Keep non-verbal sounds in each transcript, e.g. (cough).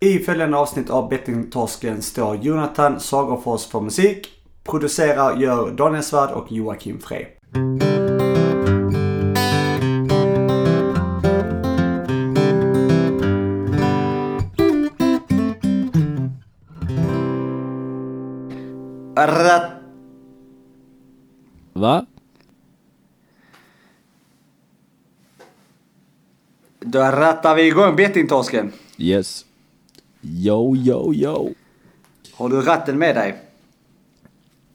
I följande avsnitt av Bettingtorsken står Jonathan Sagerfors för musik. Producerar gör Daniel Svärd och Joakim Frey. Rat. Va? Då rattar vi igång Bettingtorsken. Yes. Yo, yo, yo. Har du ratten med dig?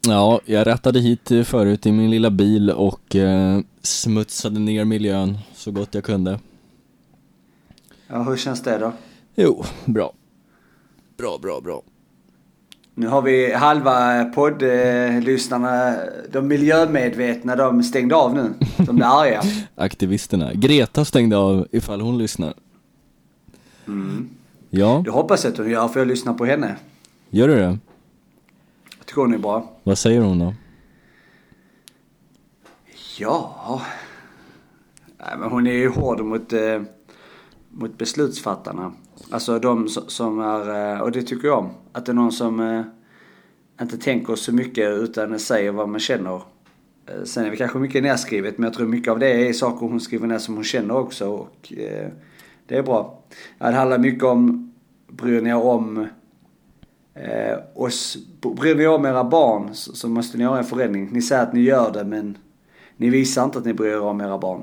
Ja, jag rattade hit eh, förut i min lilla bil och eh, smutsade ner miljön så gott jag kunde. Ja, hur känns det då? Jo, bra. Bra, bra, bra. Nu har vi halva poddlyssnarna, de miljömedvetna, de stängde av nu. De blir arga. (laughs) Aktivisterna. Greta stängde av ifall hon lyssnar. Mm. Ja, Det hoppas jag att hon gör, för jag lyssnar på henne. gör du det? Jag tycker hon är bra. Vad säger hon då? Ja... Nej, men hon är ju hård mot, eh, mot beslutsfattarna. Alltså de som- är, eh, och det tycker jag om. Att det är någon som eh, inte tänker så mycket utan säger vad man känner. Eh, Sen är det kanske mycket nedskrivet men jag tror mycket av det är saker hon skriver ner som hon känner också och eh, det är bra. Ja, Det handlar mycket om, bryr ni er om eh, oss, bryr ni er om era barn så, så måste ni göra en förändring. Ni säger att ni gör det men ni visar inte att ni bryr er om era barn.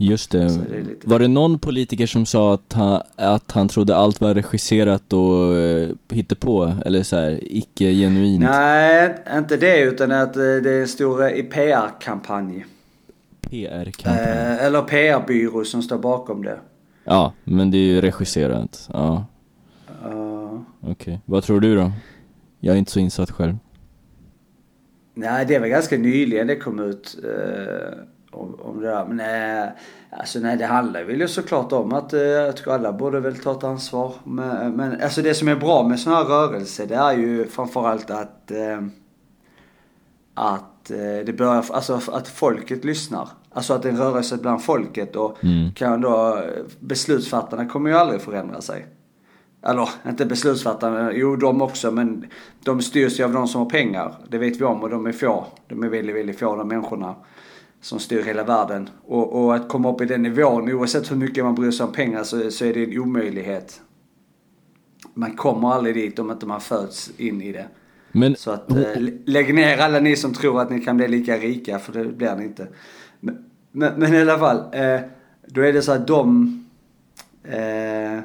Just det. Det Var det någon politiker som sa att han, att han trodde allt var regisserat och eh, hittepå? Eller så här, icke-genuint? Nej, inte det utan att eh, det är en stor eh, PR-kampanj. PR-kampanj? Eh, eller PR-byrå som står bakom det. Ja, men det är ju regisserat. Ja, Uh, okej. Vad tror du då? Jag är inte så insatt själv. nej, det var ganska nyligen det kom ut eh, om, om det där. Men nej, alltså nej, det handlar väl ju såklart om att eh, jag tycker alla borde väl ta ett ansvar. Men, men alltså det som är bra med sådana här rörelser det är ju framförallt att eh, att eh, det börjar, alltså att folket lyssnar. Alltså att det en rörelse bland folket och Mm. kan då, beslutsfattarna kommer ju aldrig förändra sig. Eller inte beslutsfattarna, jo de också men de styrs ju av de som har pengar. Det vet vi om och de är få. De är väldigt, väldigt få de människorna som styr hela världen. Och, och att komma upp i den nivån, oavsett hur mycket man bryr sig om pengar så, så är det en omöjlighet. Man kommer aldrig dit om inte man föds in i det. Men, Så att eh, lägg ner alla ni som tror att ni kan bli lika rika, för det blir ni inte. Men, men, men i alla fall, eh, då är det så att de... Eh,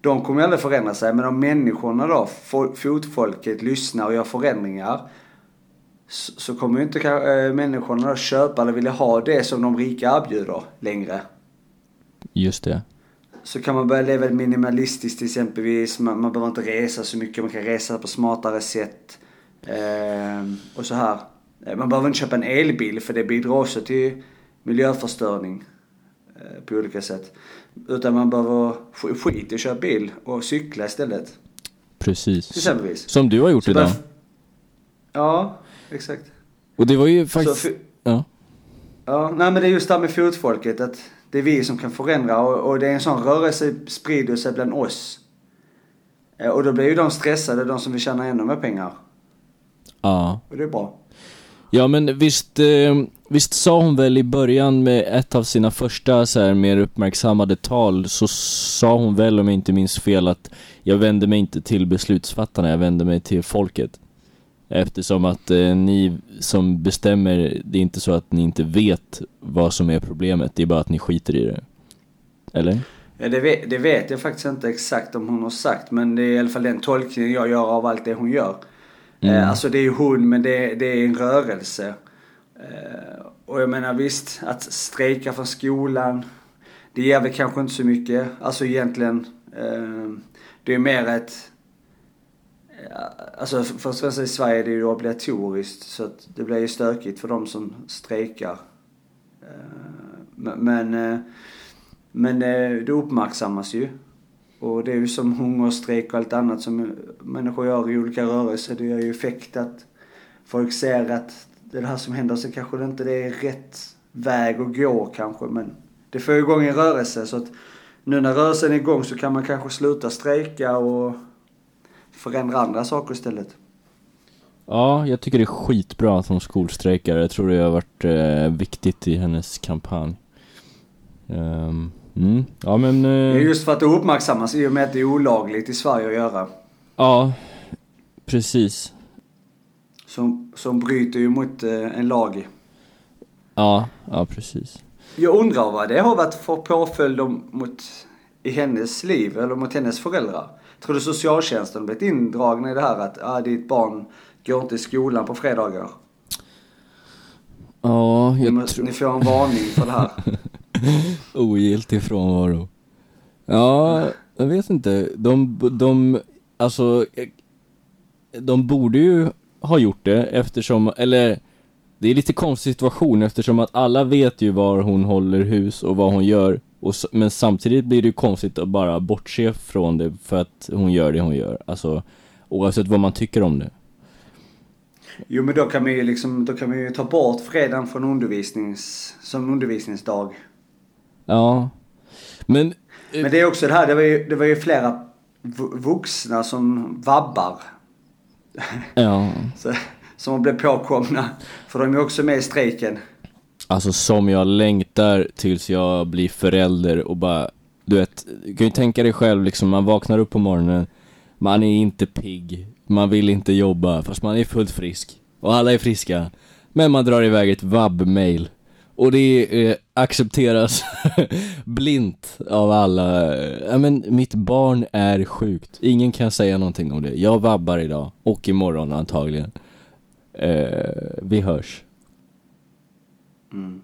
de kommer ju aldrig förändra sig, men om människorna då, fo- fotfolket, lyssnar och gör förändringar. Så, så kommer ju inte eh, människorna då köpa eller vilja ha det som de rika erbjuder längre. just det. Så kan man börja leva minimalistiskt exempelvis. Man, man behöver inte resa så mycket. Man kan resa på smartare sätt. Ehm, och så här. Eh, Man behöver inte köpa en elbil för det bidrar också till miljöförstöring. eh, På olika sätt. Utan man behöver sk- skit i att köra bil och cykla istället. Precis. Exempelvis. Som du har gjort Så idag. Ja, exakt. Och det var ju faktiskt... Ja. Ja, nej men det är just det här med fotfolket. Att det är vi som kan förändra och, och det är en sån rörelse sprider sig bland oss. Eh, Och då blir ju de stressade, de som vill tjäna ännu mer pengar. ja. Och det är bra. Ja men visst, eh, visst sa hon väl i början med ett av sina första så här, mer uppmärksammade tal så sa hon väl om jag inte minns fel att jag vänder mig inte till beslutsfattarna, jag vänder mig till folket. Eftersom att eh, ni som bestämmer, det är inte så att ni inte vet vad som är problemet, det är bara att ni skiter i det. Eller? Det, vet, det vet jag faktiskt inte exakt om hon har sagt men det är i alla fall den tolkningen jag gör av allt det hon gör. Mm. Eh, alltså det är ju hon men det, det är en rörelse. Eh, och jag menar visst, att strejka från skolan, det ger väl kanske inte så mycket. Alltså egentligen, eh, det är mer ett Alltså för svenskar i Sverige är det ju obligatoriskt så att det blir ju stökigt för de som strejkar. Eh, men, eh, men, men det uppmärksammas ju. Och det är ju som hungerstrejk och allt annat som människor gör i olika rörelser. Det ger ju effekt att folk ser att det är det här som händer. Så kanske det inte är rätt väg att gå kanske men det får igång en rörelse så att nu när rörelsen är igång så kan man kanske sluta strejka och förändra andra saker istället. Ja, jag tycker det är skitbra att hon skolstrejkar. Jag tror det har varit eh, viktigt i hennes kampanj. Um, mm. Ja men... Det är Eh, just för att det uppmärksammas i och med att det är olagligt i Sverige att göra. ja, precis. Som, som bryter ju mot eh, en lag. Ja, ja precis. Jag undrar vad det har varit för påföljd mot, i hennes liv eller mot hennes föräldrar. Tror du socialtjänsten blivit indragna i det här att ah, ditt barn går inte i skolan på fredagar? Ja, Ni, jag måste, tror... ni får en varning för det här. (laughs) Ogiltig frånvaro. Ja, jag vet inte. De, de, alltså, de borde ju ha gjort det eftersom, eller det är lite konstig situation eftersom att alla vet ju var hon håller hus och vad hon gör. Och, men samtidigt blir det ju konstigt att bara bortse från det för att hon gör det hon gör. Alltså, oavsett vad man tycker om det. Jo men då kan man ju liksom, då kan man ju ta bort fredagen från undervisnings, som undervisningsdag. Ja. Men, eh, Men det är också det här, det var ju, det var ju flera vu- vuxna som vabbar. ja. (laughs) Så, som blev påkomna. För de är också med i strejken. Alltså som jag längtar tills jag blir förälder och bara, du vet, du kan ju tänka dig själv liksom, man vaknar upp på morgonen, man är inte pigg, man vill inte jobba, fast man är fullt frisk. Och alla är friska. Men man drar iväg ett vab-mail. Och det eh, accepteras (laughs) blint av alla. Ja men mitt barn är sjukt. Ingen kan säga någonting om det. Jag vabbar idag. Och imorgon antagligen. Eh, vi hörs. Mm.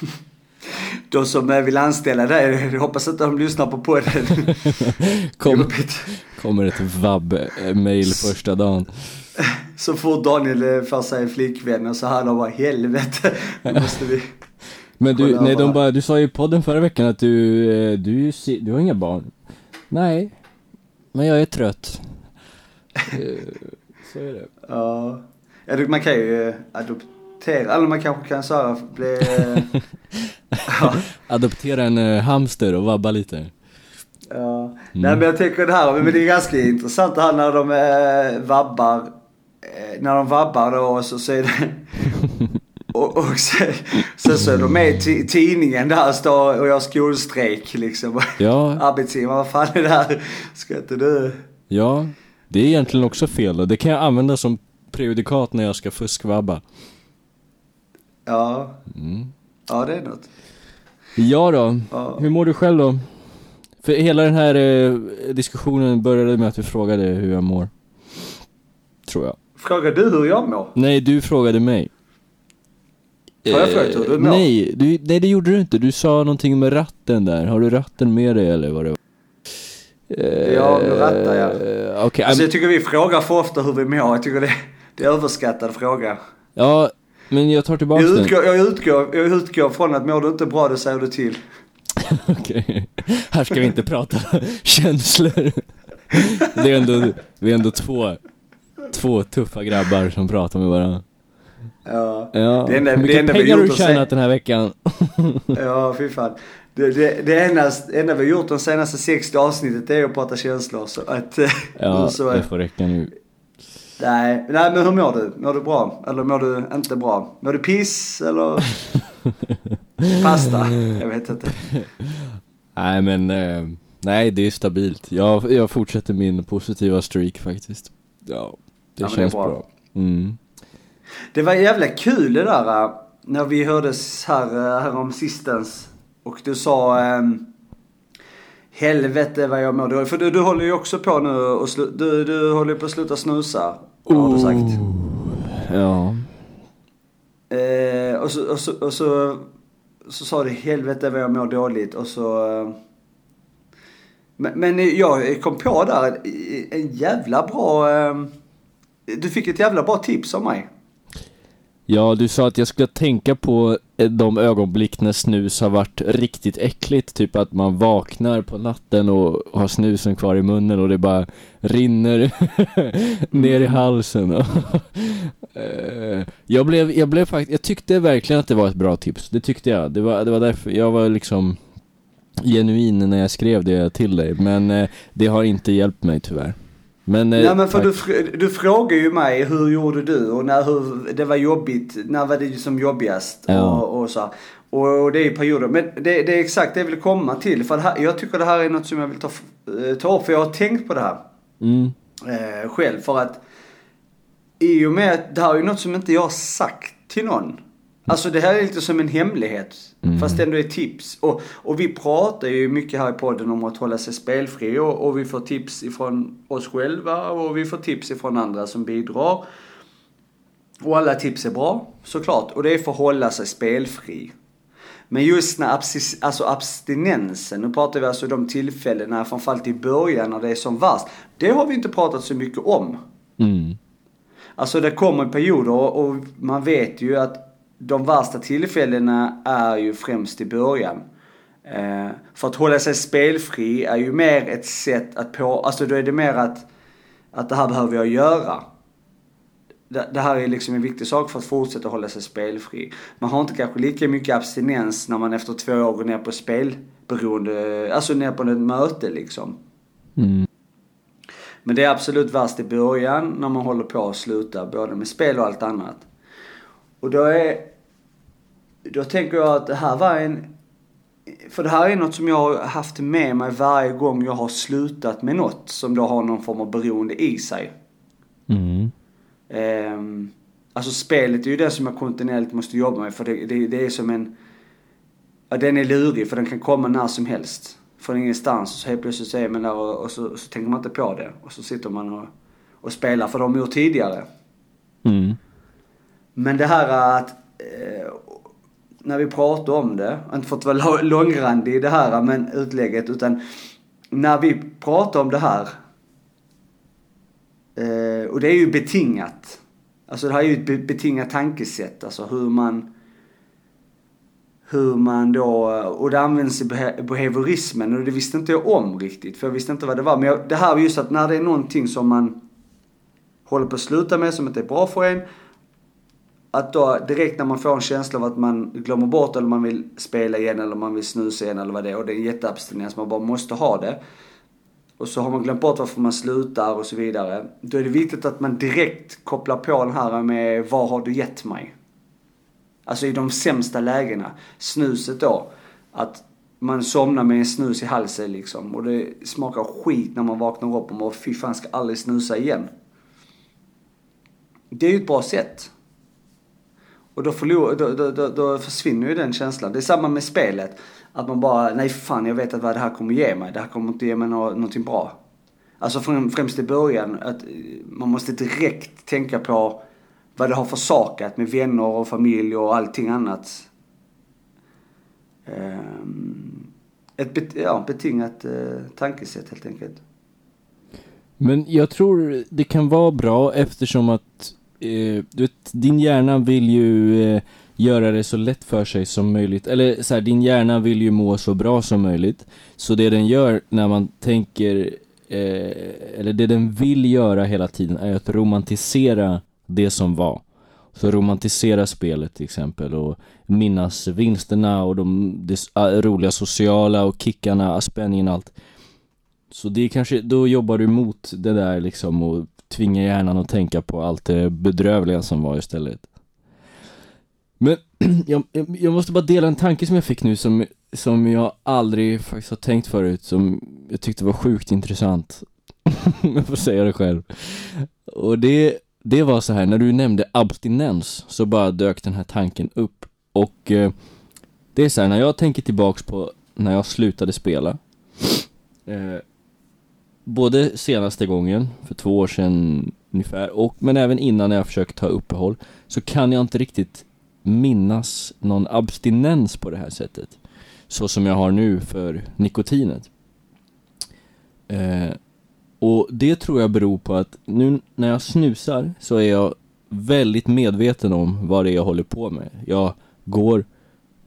(laughs) De som vill anställa dig, hoppas att de lyssnar på podden. (laughs) Kom, kommer ett vab-mail första dagen. Så fort Daniel eh, får sig en flickvän och så här, de bara helvete. Nu (laughs) måste vi... Men du, nej de bara, du sa ju i podden förra veckan att du, eh, du, du har inga barn. Nej, men jag är trött. Eh, Så är det. Ja. man kan ju eh, adoptera, eller man kanske kan så här bli... eh, ja. (laughs) Adoptera en eh, hamster och vabba lite. Ja. Mm. Nej men jag tänker det här, men det är ganska intressant det här när de eh, vabbar. Eh, när de vabbar då (laughs) så, så är det... och och sen, sen så är de med i ti- tidningen där står och gör skolstrejk liksom. Ja, (laughs) Arbetsgivaren, vad fan är det här? Ska inte du? ja. Det är egentligen också fel och det kan jag använda som prejudikat när jag ska fuskvabba. Ja, Mm. ja det är något. Ja då, Ja. hur mår du själv då? För hela den här eh, diskussionen började med att du frågade hur jag mår. Tror jag. Frågar du hur jag mår? Nej, du frågade mig. Har jag frågat hur du mår? Nej, du, nej det gjorde du inte. Du sa någonting med ratten där. Har du ratten med dig eller vad det var? Ja, nu rattar jag. Eh, Okej, Alltså I'm- jag tycker vi frågar för ofta hur vi mår. Jag tycker det, det är överskattad fråga. ja, men jag tar tillbaka Jag den. utgår, jag, utgår, jag utgår från att mår du inte bra, då säger du till. (laughs) Okej. Här ska vi inte prata (laughs) känslor. Det är ändå, vi är ändå två, två tuffa grabbar som pratar med varandra. Ja, Ja, Det enda- hur det mycket enda pengar du att tjänat den här veckan? (laughs) ja fy fan. Det, det, det enda, enda vi har gjort de senaste 60 avsnittet är att prata känslor. Så att, eh, Ja, så, det får räcka nu. Nej, nej men hur mår du? Mår du bra? Eller mår du inte bra? Mår du piss eller (laughs) pasta? Jag vet inte. Nej men, eh, nej det är stabilt. Jag, jag fortsätter min positiva streak faktiskt. Ja, det Ja, men det känns bra. bra. Mm. Det var jävla kul det där äh, när vi hördes här, äh, här om sistens. Och du sa ähm, Helvete vad jag mår dåligt. För du, du håller ju också på nu och slu, du, du håller på att sluta snusa. Har du sagt. Ja. Eh, och så, och så, och så, så sa du helvete vad jag mår dåligt och så... eh, Men, men jag kom på där en jävla bra... eh, Du fick ett jävla bra tips av mig. Ja, du sa att jag skulle tänka på eh, de ögonblick när snus har varit riktigt äckligt. Typ att man vaknar på natten och har snusen kvar i munnen och det bara rinner (laughs) ner i halsen. (laughs) Eh, jag blev, jag blev faktiskt, jag tyckte verkligen att det var ett bra tips. Det tyckte jag. Det var, det var därför, jag var liksom genuin när jag skrev det till dig, men eh, det har inte hjälpt mig tyvärr. Men, eh, Nej men för du, du frågar ju mig hur gjorde du och när hur, det var jobbigt, när var det som jobbigast Ja. och, och så. Och, och det är i perioder. Men det, det är exakt det jag vill komma till. För här, jag tycker det här är något som jag vill ta, eh, ta upp. För jag har tänkt på det här Mm, eh, själv. För att i och med att det här är ju något som inte jag har sagt till någon. Alltså det här är lite som en hemlighet. Mm. Fast ändå är tips. Och, och vi pratar ju mycket här i podden om att hålla sig spelfri. Och, och vi får tips ifrån oss själva och vi får tips ifrån andra som bidrar. Och alla tips är bra, såklart. Och det är för att hålla sig spelfri. Men just när abstis, alltså abstinensen, nu pratar vi alltså de tillfällena, framförallt i början när det är som värst. Det har vi inte pratat så mycket om. mm, Alltså det kommer perioder och och man vet ju att de värsta tillfällena är ju främst i början. Eh, för att hålla sig spelfri är ju mer ett sätt att på, alltså då är det mer att, att det här behöver jag göra. Det, det här är liksom en viktig sak för att fortsätta hålla sig spelfri. Man har inte kanske lika mycket abstinens när man efter två år går ner på spelberoende, alltså ner på ett möte liksom. mm, Men det är absolut värst i början när man håller på att sluta både med spel och allt annat. Och då är... Då tänker jag att det här var en... För det här är något som jag har haft med mig varje gång jag har slutat med något som då har någon form av beroende i sig. mm, Ehm, alltså spelet är ju det som jag kontinuerligt måste jobba med för det, det, det är som en... Ja, den är lurig för den kan komma när som helst. Från ingenstans och så helt plötsligt så är man där och, och så, så tänker man inte på det. Och så sitter man och, och spelar för de gjort tidigare. mm, men det här att... Eh, när vi pratar om det, inte för att vara långrandig i det här men utlägget utan när vi pratar om det här eh, och det är ju betingat. Alltså det här är ju ett betingat tankesätt, alltså hur man hur man då, och det används i behaviorismen och det visste inte jag om riktigt för jag visste inte vad det var. Men jag, det här är just att när det är någonting som man håller på att sluta med som inte är bra för en att då direkt när man får en känsla av att man glömmer bort eller man vill spela igen eller man vill snusa igen eller vad det är och det är en jätteabstinens, man bara måste ha det. Och så har man glömt bort varför man slutar och så vidare. Då är det viktigt att man direkt kopplar på den här med vad har du gett mig? Alltså i de sämsta lägena. Snuset då. Att man somnar med en snus i halsen liksom. Och det smakar skit när man vaknar upp och man fy fan ska aldrig snusa igen. Det är ju ett bra sätt. Och då, förlor, då, då, då, då försvinner ju den känslan. Det är samma med spelet. Att man bara, nej fan jag vet att vad det här kommer ge mig. Det här kommer inte ge mig nå, någonting bra. Alltså främst i början, att eh, man måste direkt tänka på vad det har försakat med vänner och familj och allting annat. Ehm, ett bet, ja, betingat eh, tankesätt helt enkelt. Men jag tror det kan vara bra eftersom att Eh, du vet, din hjärna vill ju eh, göra det så lätt för sig som möjligt. Eller så här, din hjärna vill ju må så bra som möjligt. Så det den gör när man tänker, eh, eller det den vill göra hela tiden är att romantisera det som var. Så romantisera spelet till exempel och minnas vinsterna och de, de ah, roliga sociala och kickarna, spänningen och allt. Så det är kanske, då jobbar du mot det där liksom och tvinga hjärnan att tänka på allt det bedrövliga som var istället. Men (clears throat) jag, jag- måste bara dela en tanke som jag fick nu som, som jag aldrig faktiskt har tänkt förut, som jag tyckte var sjukt intressant. (laughs) Jag får säga det själv. Och det, det var så här, när du nämnde abstinens så bara dök den här tanken upp. Och eh, det är så här, när jag tänker tillbaks på när jag slutade spela (sniffs) eh, Både senaste gången, för två år sedan ungefär, och, men även innan när jag försökt ta uppehåll Så kan jag inte riktigt minnas någon abstinens på det här sättet Så som jag har nu för nikotinet. Eh, Och det tror jag beror på att nu när jag snusar så är jag väldigt medveten om vad det är jag håller på med. Jag går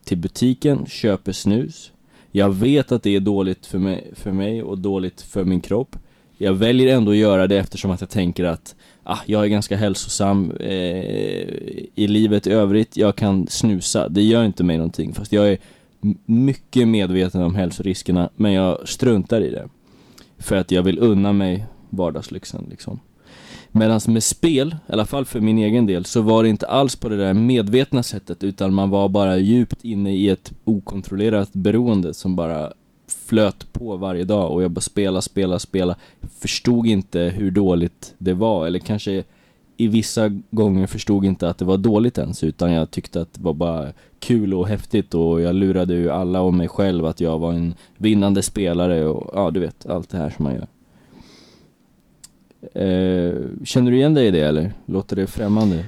till butiken, köper snus jag vet att det är dåligt för mig, för mig och dåligt för min kropp Jag väljer ändå att göra det eftersom att jag tänker att ah, jag är ganska hälsosam eh, i livet i övrigt, jag kan snusa, det gör inte mig någonting fast jag är mycket medveten om hälsoriskerna, men jag struntar i det. För att jag vill unna mig vardagslyxen liksom. Medan med spel, i alla fall för min egen del, så var det inte alls på det där medvetna sättet utan man var bara djupt inne i ett okontrollerat beroende som bara flöt på varje dag och jag bara spela, spela, spela. Förstod inte hur dåligt det var eller kanske i vissa gånger förstod inte att det var dåligt ens utan jag tyckte att det var bara kul och häftigt och jag lurade ju alla och mig själv att jag var en vinnande spelare och ja, du vet, allt det här som man gör. Eh, känner du igen dig i det eller? Låter det främmande?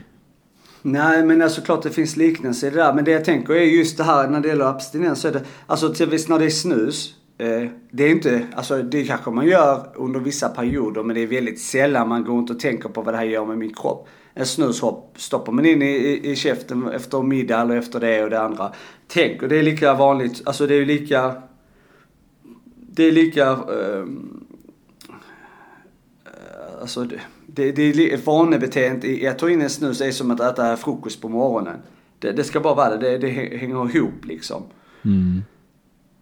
Nej men alltså klart det finns liknelser i det där. Men det jag tänker är just det här när det gäller abstinens så är det, alltså till viss när det är snus. Eh, det är inte, alltså det kanske man gör under vissa perioder men det är väldigt sällan man går runt och tänker på vad det här gör med min kropp. En snushopp stoppar man in i, i, i käften efter middag eller efter det och det andra. Tänk, och det är lika vanligt, alltså det är lika, det är lika, eh, alltså det, det, det är vanebeteendet att ta in en snus är som att äta frukost på morgonen. Det, det ska bara vara det, det, det hänger ihop liksom. Mm.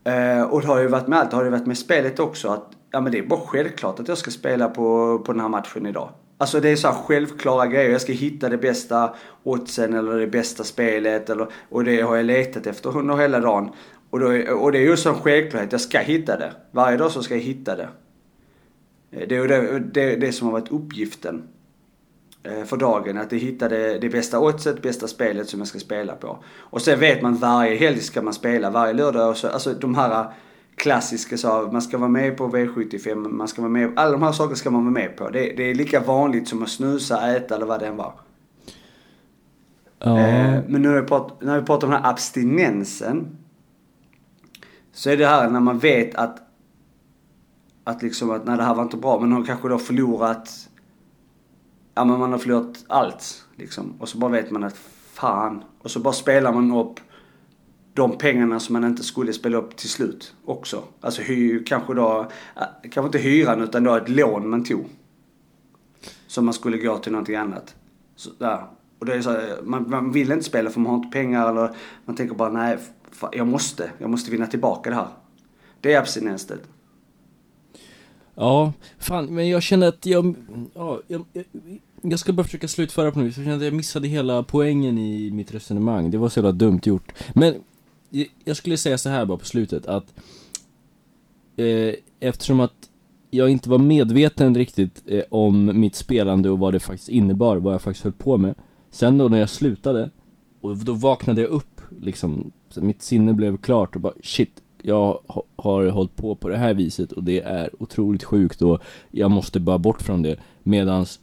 Eh, och det har ju varit med allt, det har ju varit med spelet också att, ja men det är bara självklart att jag ska spela på, på den här matchen idag. Alltså det är så här självklara grejer. Jag ska hitta det bästa oddsen eller det bästa spelet eller, och det har jag letat efter under hela dagen. Och, då, och det är ju så en självklarhet, jag ska hitta det. Varje dag så ska jag hitta det. Eh, det är det, det, det som har varit uppgiften eh, för dagen. Att hitta det, det bästa oddset, bästa spelet som jag ska spela på. Och sen vet man varje helg ska man spela, varje lördag. Och så, alltså de här klassiska så man ska vara med på V75, man ska vara med, alla de här sakerna ska man vara med på. Det, det är lika vanligt som att snusa, äta eller vad det än var. Ja. Eh, men nu när vi, pratar, när vi pratar om den här abstinensen. Så är det här när man vet att att liksom att nej det här var inte bra. Men man kanske då förlorat, ja men man har förlorat allt liksom. Och så bara vet man att fan. Och så bara spelar man upp de pengarna som man inte skulle spela upp till slut också. Alltså hy, kanske då, kanske inte hyran utan då ett lån man tog. Som man skulle gå till någonting annat. Så, ja. Och det är så, man, man vill inte spela för man har inte pengar eller man tänker bara nej, fan, jag måste, jag måste vinna tillbaka det här. Det är abstinenset. Ja, fan, men jag känner att jag, ja, jag, jag, jag ska bara försöka slutföra på något vis. Jag känner att jag missade hela poängen i mitt resonemang. Det var så jävla dumt gjort. Men jag skulle säga så här bara på slutet att eh, eftersom att jag inte var medveten riktigt eh, om mitt spelande och vad det faktiskt innebar, vad jag faktiskt höll på med. Sen då när jag slutade, och då vaknade jag upp liksom, mitt sinne blev klart och bara shit, jag har hållit på på det här viset och det är otroligt sjukt och jag måste bara bort från det. Medans,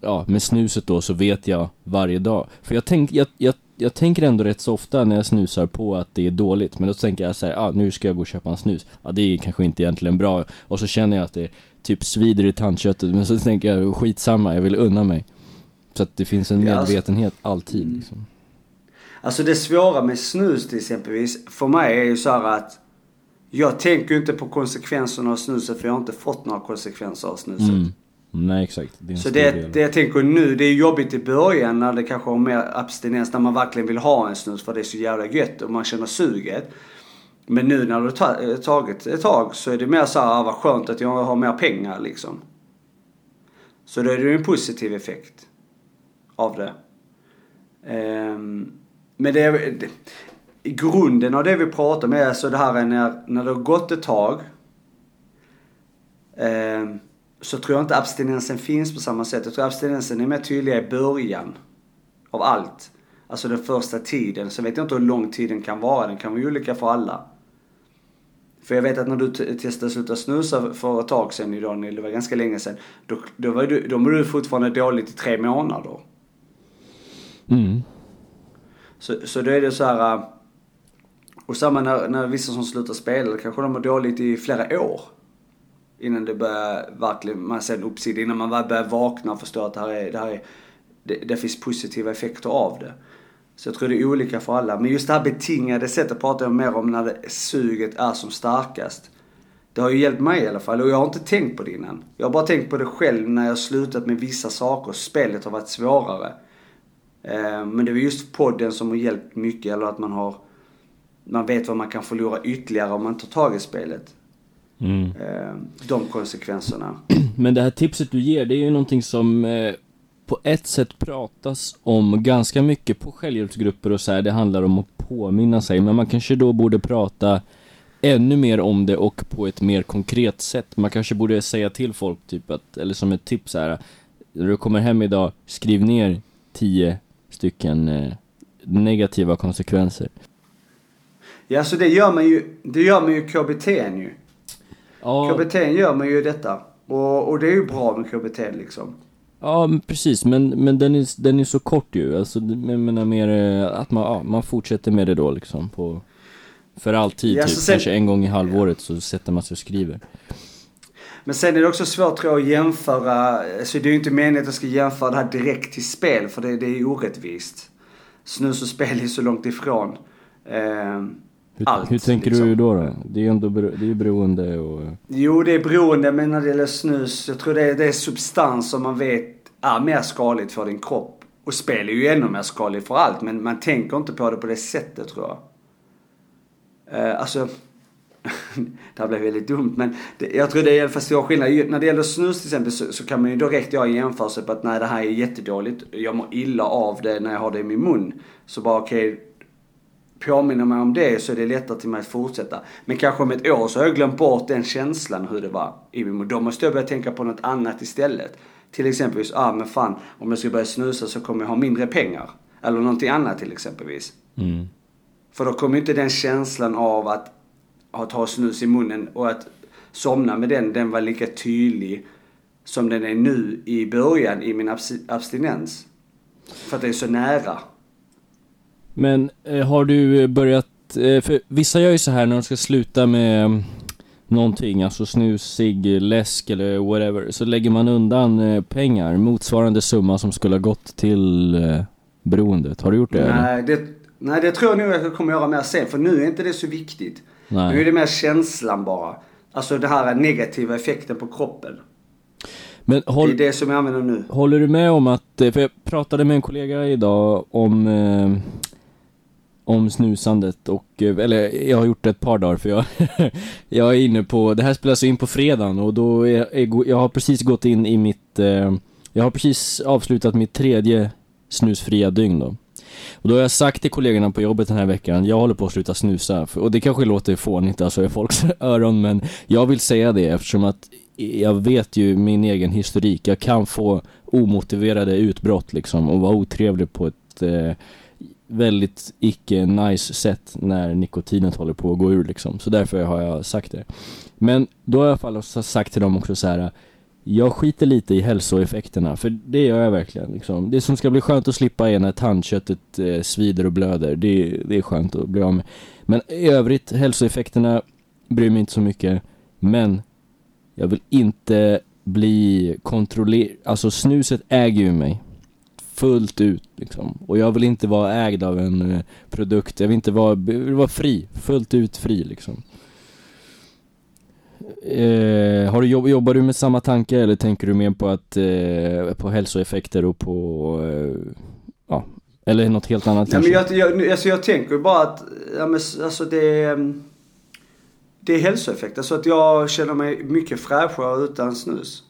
ja, med snuset då så vet jag varje dag. För jag, tänk, jag, jag, jag tänker ändå rätt så ofta när jag snusar på att det är dåligt. Men då tänker jag så här, ah, nu ska jag gå och köpa en snus. Ja, det är kanske inte egentligen bra. Och så känner jag att det typ svider i tandköttet. Men så tänker jag, skitsamma, jag vill unna mig. Så att det finns en medvetenhet alltid liksom. Alltså det svåra med snus till exempelvis, för mig är ju så att jag tänker inte på konsekvenserna av snuset för jag har inte fått några konsekvenser av snuset. Mm. Nej exakt. Det så det, det jag tänker nu, det är jobbigt i början när det kanske har mer abstinens, när man verkligen vill ha en snus för det är så jävla gött och man känner suget. Men nu när det har tagit ett tag så är det mer så här, ah, vad skönt att jag har mer pengar liksom. Så då är det ju en positiv effekt av det. Um, men det är, det, i grunden av det vi pratar om är alltså det här är när, när det har gått ett tag. Eh, så tror jag inte abstinensen finns på samma sätt. Jag tror abstinensen är mer tydlig i början. Av allt. Alltså den första tiden. Så vet jag inte hur lång tiden kan vara. Den kan vara olika för alla. För jag vet att när du testade att sluta snusa för ett tag sedan idag, det var ganska länge sedan. Då, då, var du, då var du fortfarande dåligt i tre månader. Mm. Så, så då är det så här... Äh, och samma när, när vissa som slutar spela, kanske de mår dåligt i flera år. Innan det börjar verkligen, man ser en uppsida, innan man börjar vakna och förstå att det här är, det här är, det, det finns positiva effekter av det. Så jag tror det är olika för alla. Men just det här betingade sättet pratar jag mer om när det, suget är som starkast. Det har ju hjälpt mig i alla fall och jag har inte tänkt på det innan. Jag har bara tänkt på det själv när jag slutat med vissa saker. Spelet har varit svårare. Eh, men det var just podden som har hjälpt mycket, eller att man har man vet vad man kan förlora ytterligare om man tar tag i spelet. Mm. Eh, de konsekvenserna. (clears throat) Men det här tipset du ger, det är ju någonting som eh, på ett sätt pratas om ganska mycket på självhjälpsgrupper och så här. Det handlar om att påminna sig, men man kanske då borde prata ännu mer om det och på ett mer konkret sätt. Man kanske borde säga till folk typ att, eller som ett tips här, när du kommer hem idag, skriv ner tio stycken eh, negativa konsekvenser. Ja, så det gör man ju, det gör man ju KBT ju. Ja, KBT gör man ju detta. Och, och det är ju bra med KBT liksom. ja men precis, men, men den, är, den är så kort ju. Alltså, jag menar mer eh, att man, ja, man fortsätter med det då liksom på för alltid, Ja, typ. sen- kanske en gång i halvåret så sätter man sig och skriver. Men sen är det också svårt tror jag att jämföra, så det är ju inte meningen att jag ska jämföra det här direkt till spel för det, det är ju orättvist. Snus och spel är så långt ifrån. Eh, Hur, Allt, hur tänker liksom. du då, då? Det är ju ändå det är beroende och... jo, det är beroende men när det gäller snus, jag tror det är, det är substans som man vet är mer skadligt för din kropp. Och spel är ju ännu mer skadligt för allt men man tänker inte på det på det sättet tror jag. Eh, alltså, (laughs) det här blev väldigt dumt men det, jag tror det är i alla fall stor skillnad. När det gäller snus till exempel så, så kan man ju direkt göra en jämförelse på att nej det här är jättedåligt. Jag mår illa av det när jag har det i min mun. Så bara okej, påminner mig om det så är det lättare till mig att fortsätta. Men kanske om ett år så har jag glömt bort den känslan hur det var i min mun. Då måste jag börja tänka på något annat istället. Till exempelvis, ah men fan om jag ska börja snusa så kommer jag ha mindre pengar. Eller någonting annat till exempelvis. Mm. För då kommer inte den känslan av att ha ta snus i munnen och att somna med den, den var lika tydlig som den är nu i början i min abs- abstinens. För att det är så nära. Men eh, har du eh, börjat, eh, för vissa gör ju så här när de ska sluta med mm, någonting, alltså snus, cigg, läsk eller whatever, så lägger man undan eh, pengar, motsvarande summa som skulle ha gått till eh, beroendet. Har du gjort det? eller? Nej det, nej, det tror jag nog att jag kommer göra mer sen. För nu är inte det så viktigt. Nu är Nej. det mer känslan bara. Alltså det här negativa effekten på kroppen. Men håll, Det är det som jag använder nu. Håller du med om att, eh, för jag pratade med en kollega idag om eh, om snusandet och, eh, eller jag har gjort det ett par dagar för jag, (laughs) jag är inne på, det här spelas in på fredagen och då är, är, jag har precis gått in i mitt, eh, jag har precis avslutat mitt tredje snusfria dygn då. Och då har jag sagt till kollegorna på jobbet den här veckan, jag håller på att sluta snusa. Och det kanske låter fånigt alltså i folks (laughs) öron, men jag vill säga det eftersom att jag vet ju min egen historik. Jag kan få omotiverade utbrott liksom och vara otrevlig på ett eh, väldigt icke nice sätt när nikotinet håller på att gå ur liksom. Så därför har jag sagt det. Men då har jag i alla fall sagt till dem också så här. Jag skiter lite i hälsoeffekterna, för det gör jag verkligen. Liksom. Det som ska bli skönt att slippa är när tandköttet eh, svider och blöder. Det, det är skönt att bli av med. Men i övrigt, hälsoeffekterna bryr mig inte så mycket. Men jag vill inte bli kontrollerad. Alltså snuset äger ju mig. Fullt ut liksom. Och jag vill inte vara ägd av en eh, produkt. Jag vill inte vara, jag vill vara fri. Fullt ut fri liksom. Eh, har du jobb, jobbar du med samma tanke eller tänker du mer på att, eh, på hälsoeffekter och på, eh, ja, eller något helt annat Nej, men jag, jag, alltså jag tänker bara att, ja, men, alltså det är, det är hälsoeffekter. Så att jag känner mig mycket fräschare utan snus.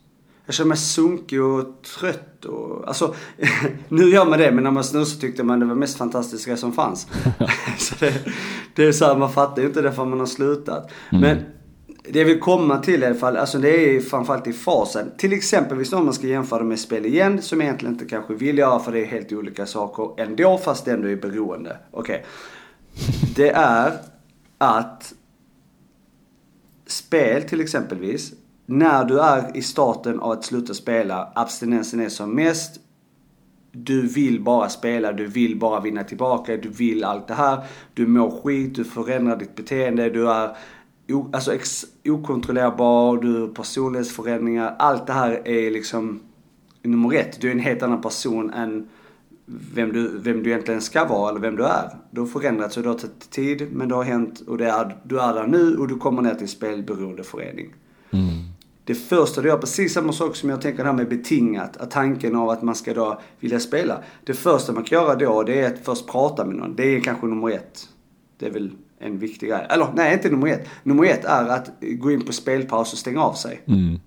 Jag känner mig sunkig och trött och, alltså, (laughs) nu gör man det men när man snusade tyckte man det var mest fantastiska som fanns. (laughs) (laughs) så det, det är så här, man fattar ju inte det förrän man har slutat. Men det jag vill komma till i alla fall, alltså det är framförallt i fasen. Till exempel om man ska jämföra med spel igen, som jag egentligen inte kanske vill göra för det är helt olika saker ändå, fast det ändå är beroende. Okej. Det är att spel till exempelvis, när du är i starten av att sluta spela, abstinensen är som mest, du vill bara spela, du vill bara vinna tillbaka, du vill allt det här. Du mår skit, du förändrar ditt beteende, du är o, alltså ex, okontrollerbar, du har personlighetsförändringar. Allt det här är liksom nummer ett. Du är en helt annan person än vem du, vem du egentligen ska vara eller vem du är. Du har förändrats och det har tagit tid men det har hänt och det är, du är där nu och du kommer ner till spelberoendeförening. Mm. Det första du gör, precis samma sak som jag tänker det här med betingat, att tanken av att man ska då vilja spela. Det första man kan göra då, det är att först prata med någon. Det är kanske nummer ett. Det är väl en viktig grej. Eller nej, inte nummer ett. Nummer ett är att gå in på spelpaus och stänga av sig. Mm.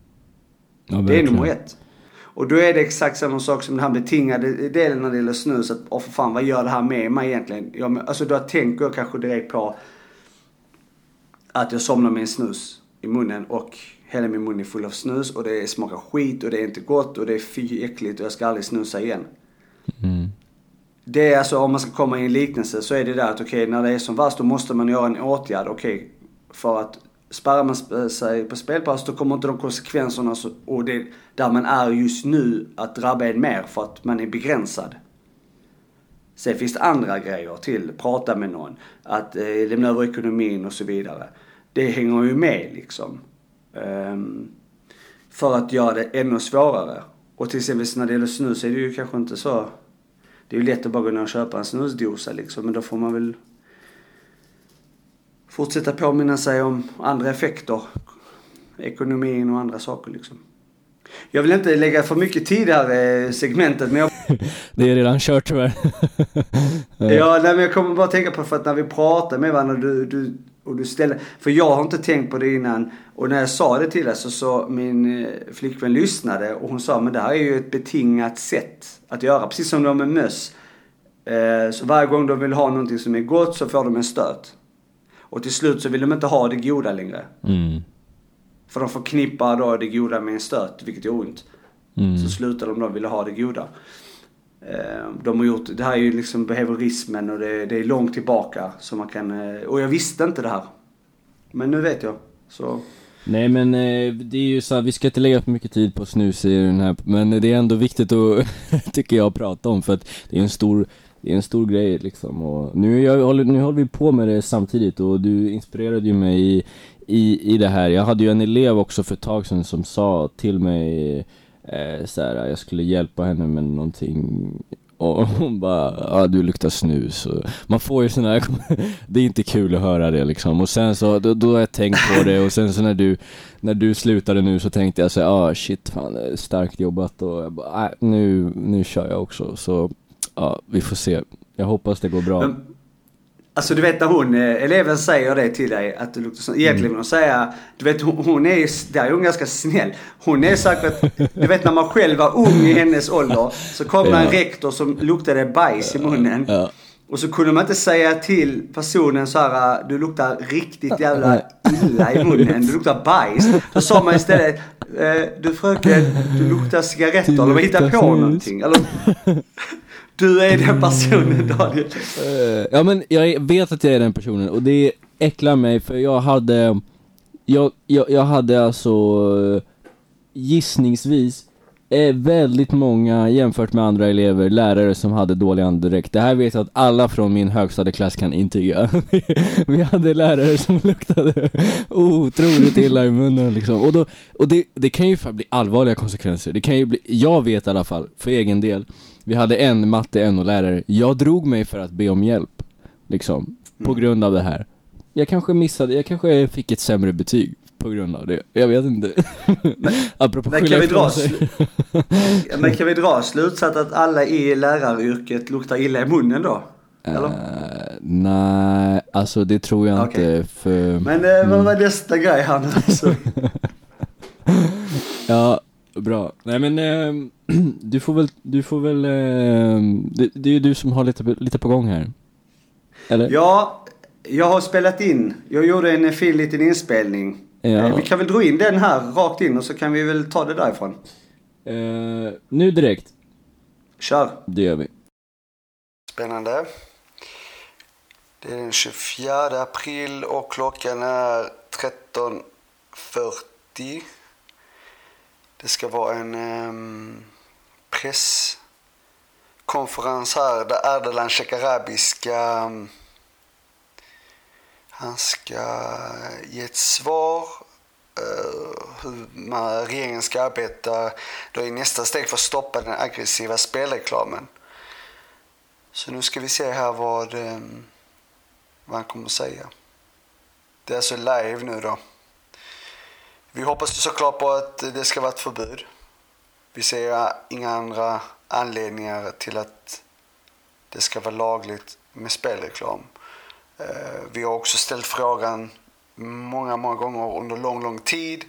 Ja, Det är nummer ett. Och då är det exakt samma sak som den här betingade delen när det gäller snus. Att, åh för fan, vad gör det här med mig egentligen? Jag, men- alltså då tänker jag kanske direkt på att jag somnar med en snus i munnen och hela min mun är full av snus och det smakar skit och det är inte gott och det är fy äckligt och jag ska aldrig snusa igen. Mm. Det är alltså, om man ska komma i en liknelse så är det där att okej, när det är som värst då måste man göra en åtgärd. Okej, för att spärrar man sig på spelpaus då kommer inte de konsekvenserna så, och det där man är just nu att drabba en mer för att man är begränsad. Sen finns det andra grejer till, prata med någon, att eh, lämna över ekonomin och så vidare. Det hänger ju med liksom. Um, för att göra det ännu svårare. Och till exempel när det gäller snus är det ju kanske inte så det är ju lätt att bara gå ner och köpa en snusdosa liksom, men då får man väl fortsätta påminna sig om andra effekter. Ekonomin och andra saker liksom. Jag vill inte lägga för mycket tid här eh, segmentet, men jag, (laughs) Det är redan kört tyvärr. (laughs) ja, nej, men jag kommer bara tänka på för att när vi pratar med varandra du, du, och du ställer, för jag har inte tänkt på det innan och när jag sa det till dig så sa min eh, flickvän lyssnade och hon sa men det här är ju ett betingat sätt att göra, precis som de med möss. Eh, så varje gång de vill ha någonting som är gott så får de en stöt. Och till slut så vill de inte ha det goda längre. Mm. För de förknippar då det goda med en stöt, vilket är ont. Mm. Så slutar de då vilja ha det goda. Eh, De har gjort, det här är ju liksom behaviorismen och det, det är långt tillbaka. Så man kan, eh, och jag visste inte det här. Men nu vet jag. Så, Nej men eh, det är ju så här, vi ska inte lägga för mycket tid på snus i den här, men det är ändå viktigt att, (laughs) tycker jag, prata om för att det är en stor, det är en stor grej liksom och nu, jag, håller, nu håller vi på med det samtidigt och du inspirerade ju mig i, i, i det här. Jag hade ju en elev också för ett tag sedan som sa till mig eh, så här, jag skulle hjälpa henne med någonting och hon bara, ja du luktar snus. Och Man får ju sådana här, (laughs) det är inte kul att höra det liksom. Och sen så, då, då har jag tänkt på det. Och sen så när du När du slutade nu så tänkte jag så här, ah shit fan starkt jobbat. Och jag bara, äh, nu, nu kör jag också. Så Ja, vi får se. Jag hoppas det går bra. Men, alltså du vet när hon, eh, eleven säger det till dig att du luktar så. Egentligen vill hon säga, du vet hon, hon är där är hon ganska snäll. Hon är säkert, du vet när man själv var ung i hennes ålder. Så kom det en Ja. rektor som luktade bajs i munnen. Ja. Och så kunde man inte säga till personen så här, du luktar riktigt jävla illa i munnen, du luktar bajs. Då sa man istället, eh, du fröken, du luktar cigaretter eller vad hittar på snus. någonting. Eller, (laughs) (laughs) du är den personen Daniel. Eh, Ja men jag vet att jag är den personen och det äcklar mig för jag hade Jag, jag, jag hade alltså eh, gissningsvis eh, väldigt många jämfört med andra elever, lärare som hade dålig andedräkt. Det här vet jag att alla från min högstadieklass kan intyga. (laughs) Vi hade lärare som luktade otroligt illa i munnen liksom. Och, då, och det, det kan ju bli allvarliga konsekvenser. Det kan ju bli, jag vet i alla fall, för egen del. Vi hade en matte NO-lärare. Jag drog mig för att be om hjälp. Liksom. På Mm. grund av det här. Jag kanske missade, jag kanske fick ett sämre betyg på grund av det. Jag vet inte. (laughs) Apropå Men kan vi dra, men kan vi dra slutsats att alla i läraryrket luktar illa i munnen då? Eller? Eh, nej, alltså det tror jag Okej. inte för... Men eh, vad var nästa grej nu? (laughs) Alltså. Ja, bra. Nej men ehm, (clears throat) du får väl, du får väl, ehm, det, det är ju du som har lite, lite på gång här. Eller? Ja, jag har spelat in. Jag gjorde en fin liten inspelning. Ja. Eh, Vi kan väl dra in den här rakt in och så kan vi väl ta det därifrån. Eh, nu direkt, Kör. det gör vi. Spännande. Det är den 24 april och klockan är 13.40. Det ska vara en um, presskonferens här där Ardalan Shekarabi ska... um, ehm, han ska ge ett svar uh, hur man, regeringen ska arbeta då i nästa steg för att stoppa den aggressiva spelreklamen. Så nu ska vi se här vad, um, vad han kommer att säga. Det är alltså live nu då. Vi hoppas såklart på att det ska vara ett förbud. Vi ser inga andra anledningar till att det ska vara lagligt med spelreklam. Eh, vi har också ställt frågan många, många gånger under lång, lång tid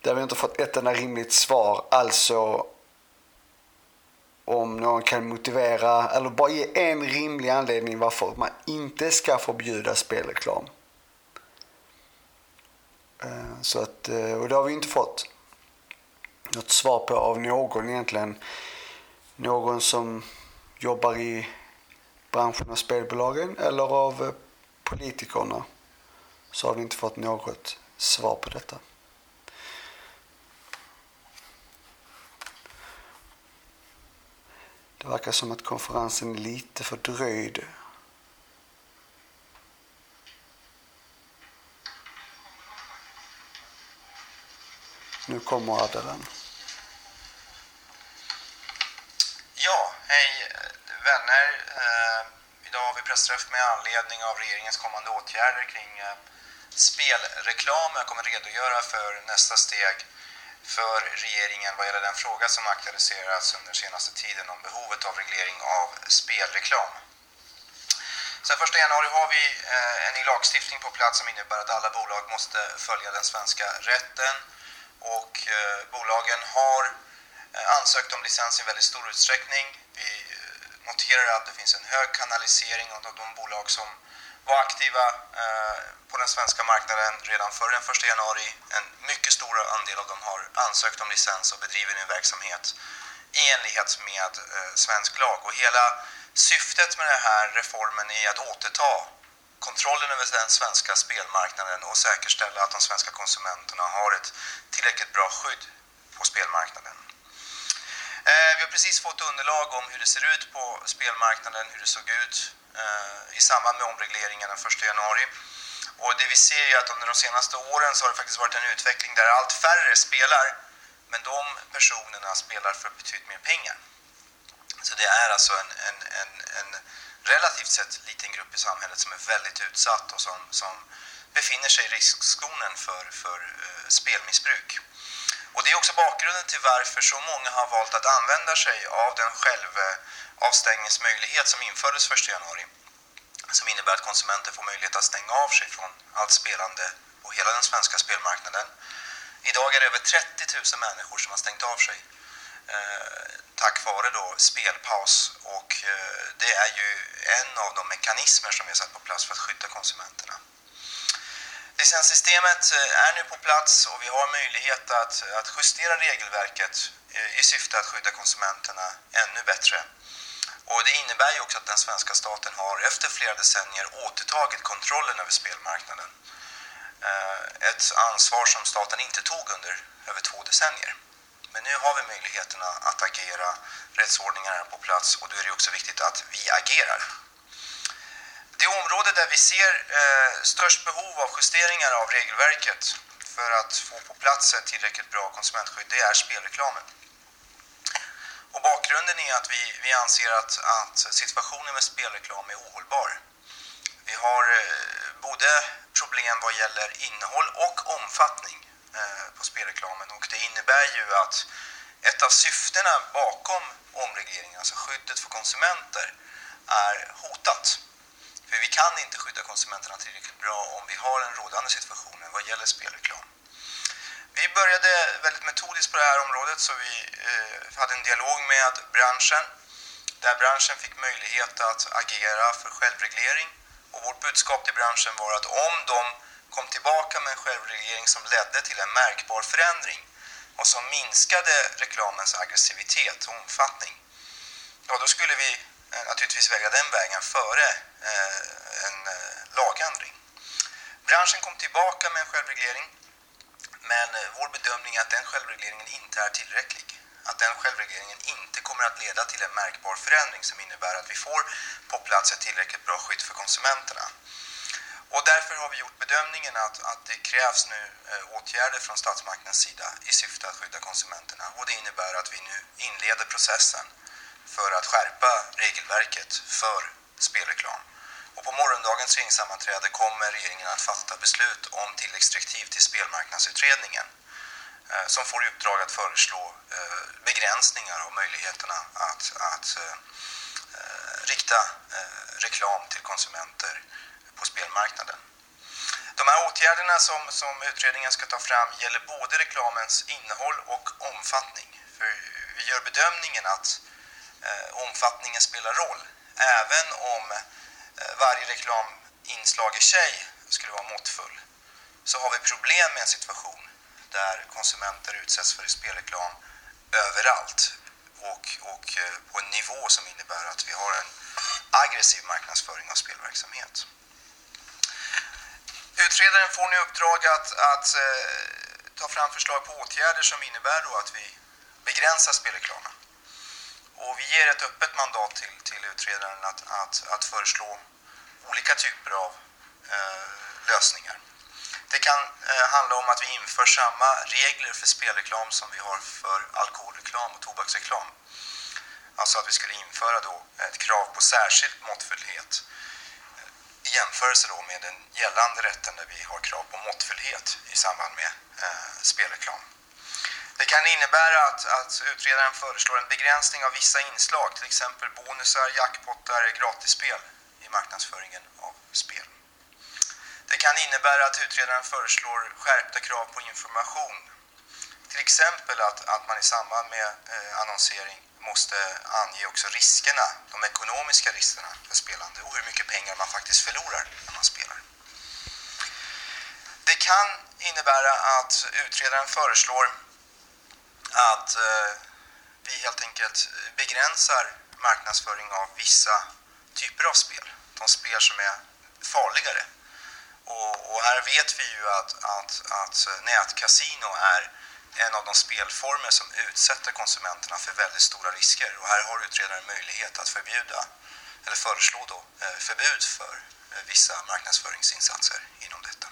där vi inte fått ett enda rimligt svar. Alltså om någon kan motivera eller bara ge en rimlig anledning varför man inte ska förbjuda spelreklam. Eh, så att, eh, och det har vi inte fått något svar på av någon egentligen. Någon som jobbar i branschen av spelbolagen eller av eh, politikerna. Så har vi inte fått något svar på detta. Det verkar som att konferensen är lite fördröjd. Nu kommer Adelen. Ja, hej vänner. Eh, idag har vi pressträff med anledning av regeringens kommande åtgärder kring eh, spelreklam. Jag kommer redogöra för nästa steg för regeringen vad gäller den fråga som aktualiserats under senaste tiden om behovet av reglering av spelreklam. Sen 1 januari har vi eh, en ny lagstiftning på plats som innebär att alla bolag måste följa den svenska rätten och eh, bolagen har eh, ansökt om licens i väldigt stor utsträckning. Vi eh, noterar att det finns en hög kanalisering av de bolag som var aktiva på den svenska marknaden redan före den 1 januari. En mycket stor andel av dem har ansökt om licens och bedriver nu verksamhet i enlighet med svensk lag. Och hela syftet med den här reformen är att återta kontrollen över den svenska spelmarknaden och säkerställa att de svenska konsumenterna har ett tillräckligt bra skydd på spelmarknaden. Eh, vi har precis fått underlag om hur det ser ut på spelmarknaden, hur det såg ut eh, i samband med omregleringen den 1 januari. Och det vi ser är att under de senaste åren så har det faktiskt varit en utveckling där allt färre spelar men de personerna spelar för betydligt mer pengar. Så det är alltså en, en, en, en relativt sett liten grupp i samhället som är väldigt utsatt och som, som befinner sig i riskzonen för, för eh, spelmissbruk. Och det är också bakgrunden till varför så många har valt att använda sig av den självavstängningsmöjlighet som infördes 1 januari. Som innebär att konsumenter får möjlighet att stänga av sig från allt spelande på hela den svenska spelmarknaden. Idag är det över 30 000 människor som har stängt av sig Eh, tack vare då spelpaus och eh, det är ju en av de mekanismer som vi har satt på plats för att skydda konsumenterna. Licenssystemet eh, är nu på plats och vi har möjlighet att, att justera regelverket i syfte att skydda konsumenterna ännu bättre. Och det innebär ju också att den svenska staten har efter flera decennier återtagit kontrollen över spelmarknaden. Ett ansvar som staten inte tog under över två decennier. Men nu har vi möjligheterna att agera, rättsordningen är på plats och då är det också viktigt att vi agerar. Det område där vi ser eh, störst behov av justeringar av regelverket för att få på plats ett tillräckligt bra konsumentskydd, det är spelreklamen. Och bakgrunden är att vi, vi anser att, att situationen med spelreklam är ohållbar. Vi har eh, både problem vad gäller innehåll och omfattning Eh, på spelreklamen och det innebär ju att ett av syftena bakom omregleringen, alltså skyddet för konsumenter, är hotat. För vi kan inte skydda konsumenterna tillräckligt bra om vi har den rådande situationen vad gäller spelreklam. Vi började väldigt metodiskt på det här området så vi eh, hade en dialog med branschen där branschen fick möjlighet att agera för självreglering och vårt budskap till branschen var att om de kom tillbaka med en självreglering som ledde till en märkbar förändring och som minskade reklamens aggressivitet och omfattning, ja då skulle vi eh, naturligtvis välja den vägen före eh, en eh, lagändring. Branschen kom tillbaka med en självreglering men vår bedömning är att den självregleringen inte är tillräcklig. Att den självregleringen inte kommer att leda till en märkbar förändring som innebär att vi får på plats ett tillräckligt bra skydd för konsumenterna. Och därför har vi gjort bedömningen att, att det krävs nu eh, åtgärder från statsmaktens sida i syfte att skydda konsumenterna. Och det innebär att vi nu inleder processen för att skärpa regelverket för spelreklam. Och på morgondagens regeringssammanträde kommer regeringen att fatta beslut om tilläggsdirektiv till spelmarknadsutredningen eh, som får i uppdrag att föreslå eh, begränsningar av möjligheterna att, att rikta reklam till konsumenter på spelmarknaden. De här åtgärderna som, som utredningen ska ta fram gäller både reklamens innehåll och omfattning. För vi gör bedömningen att eh, omfattningen spelar roll även om eh, varje reklaminslag i sig skulle vara måttfull så har vi problem med en situation där konsumenter utsätts för spelreklam överallt och, och eh, på en nivå som innebär att vi har en aggressiv marknadsföring av spelverksamhet. Utredaren får nu uppdrag att, att eh, ta fram förslag på åtgärder som innebär då att vi begränsar spelreklamen. Och vi ger ett öppet mandat till, till utredaren att, att, att föreslå olika typer av eh, lösningar. Det kan eh, handla om att vi inför samma regler för spelreklam som vi har för alkoholreklam och tobaksreklam. Alltså att vi skulle införa då ett krav på särskild måttfullhet jämförelse då med den gällande rätten där vi har krav på måttfullhet i samband med eh, spelreklam. Det kan innebära att, att utredaren föreslår en begränsning av vissa inslag, till exempel bonusar, jackpottar, gratisspel i marknadsföringen av spel. Det kan innebära att utredaren föreslår skärpta krav på information. Till exempel att, att man i samband med eh, annonsering måste ange också riskerna, de ekonomiska riskerna för spelande och hur mycket pengar man faktiskt förlorar när man spelar. Det kan innebära att utredaren föreslår att eh, vi helt enkelt begränsar marknadsföring av vissa typer av spel. De spel som är farligare och, och, här vet vi ju att, att, att nätkasino är en av de spelformer som utsätter konsumenterna för väldigt stora risker. Och här har utredaren möjlighet att förbjuda, eller föreslå då, eh, förbud för eh, vissa marknadsföringsinsatser inom detta.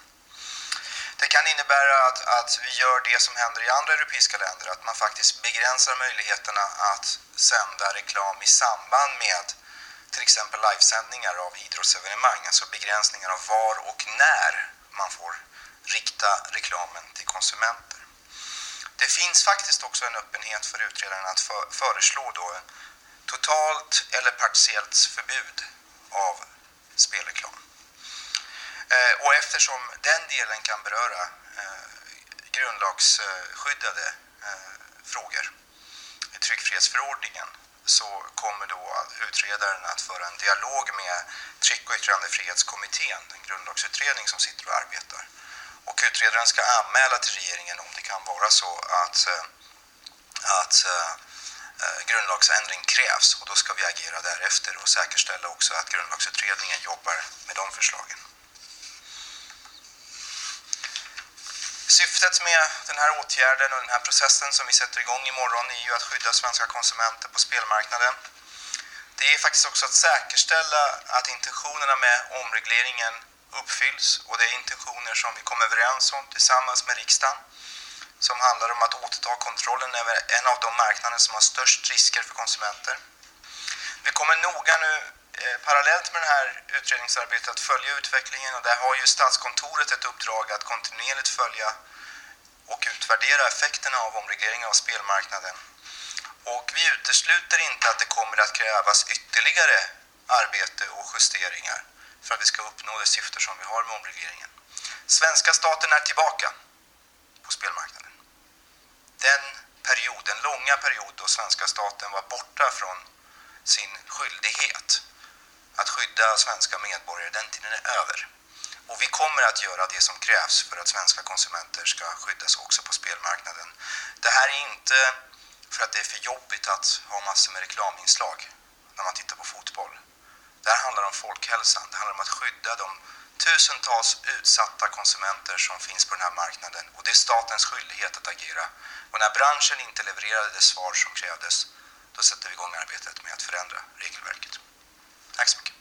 Det kan innebära att, att vi gör det som händer i andra europeiska länder, att man faktiskt begränsar möjligheterna att sända reklam i samband med till exempel livesändningar av idrottsevenemang, alltså begränsningar av var och när man får rikta reklamen till konsumenter. Det finns faktiskt också en öppenhet för utredaren att för, föreslå då totalt eller partiellt förbud av spelreklam. Eh, och eftersom den delen kan beröra eh, grundlagsskyddade eh, frågor i tryckfrihetsförordningen så kommer då utredaren att föra en dialog med tryck- och yttrandefrihetskommittén, den grundlagsutredning som sitter och arbetar. Och utredaren ska anmäla till regeringen om det kan vara så att, eh, att eh, eh, grundlagsändring krävs och då ska vi agera därefter och säkerställa också att grundlagsutredningen jobbar med de förslagen. Syftet med den här åtgärden och den här processen som vi sätter igång imorgon är ju att skydda svenska konsumenter på spelmarknaden. Det är faktiskt också att säkerställa att intentionerna med omregleringen uppfylls och det är intentioner som vi kom överens om tillsammans med riksdagen som handlar om att återta kontrollen över en av de marknader som har störst risker för konsumenter. Vi kommer noga nu eh, parallellt med det här utredningsarbetet att följa utvecklingen och där har ju Statskontoret ett uppdrag att kontinuerligt följa och utvärdera effekterna av omregleringen av spelmarknaden. Och vi utesluter inte att det kommer att krävas ytterligare arbete och justeringar för att vi ska uppnå det syfte som vi har med omregleringen. Svenska staten är tillbaka på spelmarknaden. Den period, den långa period då svenska staten var borta från sin skyldighet att skydda svenska medborgare, den tiden är över. Och vi kommer att göra det som krävs för att svenska konsumenter ska skyddas också på spelmarknaden. Det här är inte för att det är för jobbigt att ha massor med reklaminslag när man tittar på fotboll. Det här handlar om folkhälsan. Det handlar om att skydda de tusentals utsatta konsumenter som finns på den här marknaden och det är statens skyldighet att agera. Och när branschen inte levererade det svar som krävdes, då sätter vi igång arbetet med att förändra regelverket. Tack så mycket.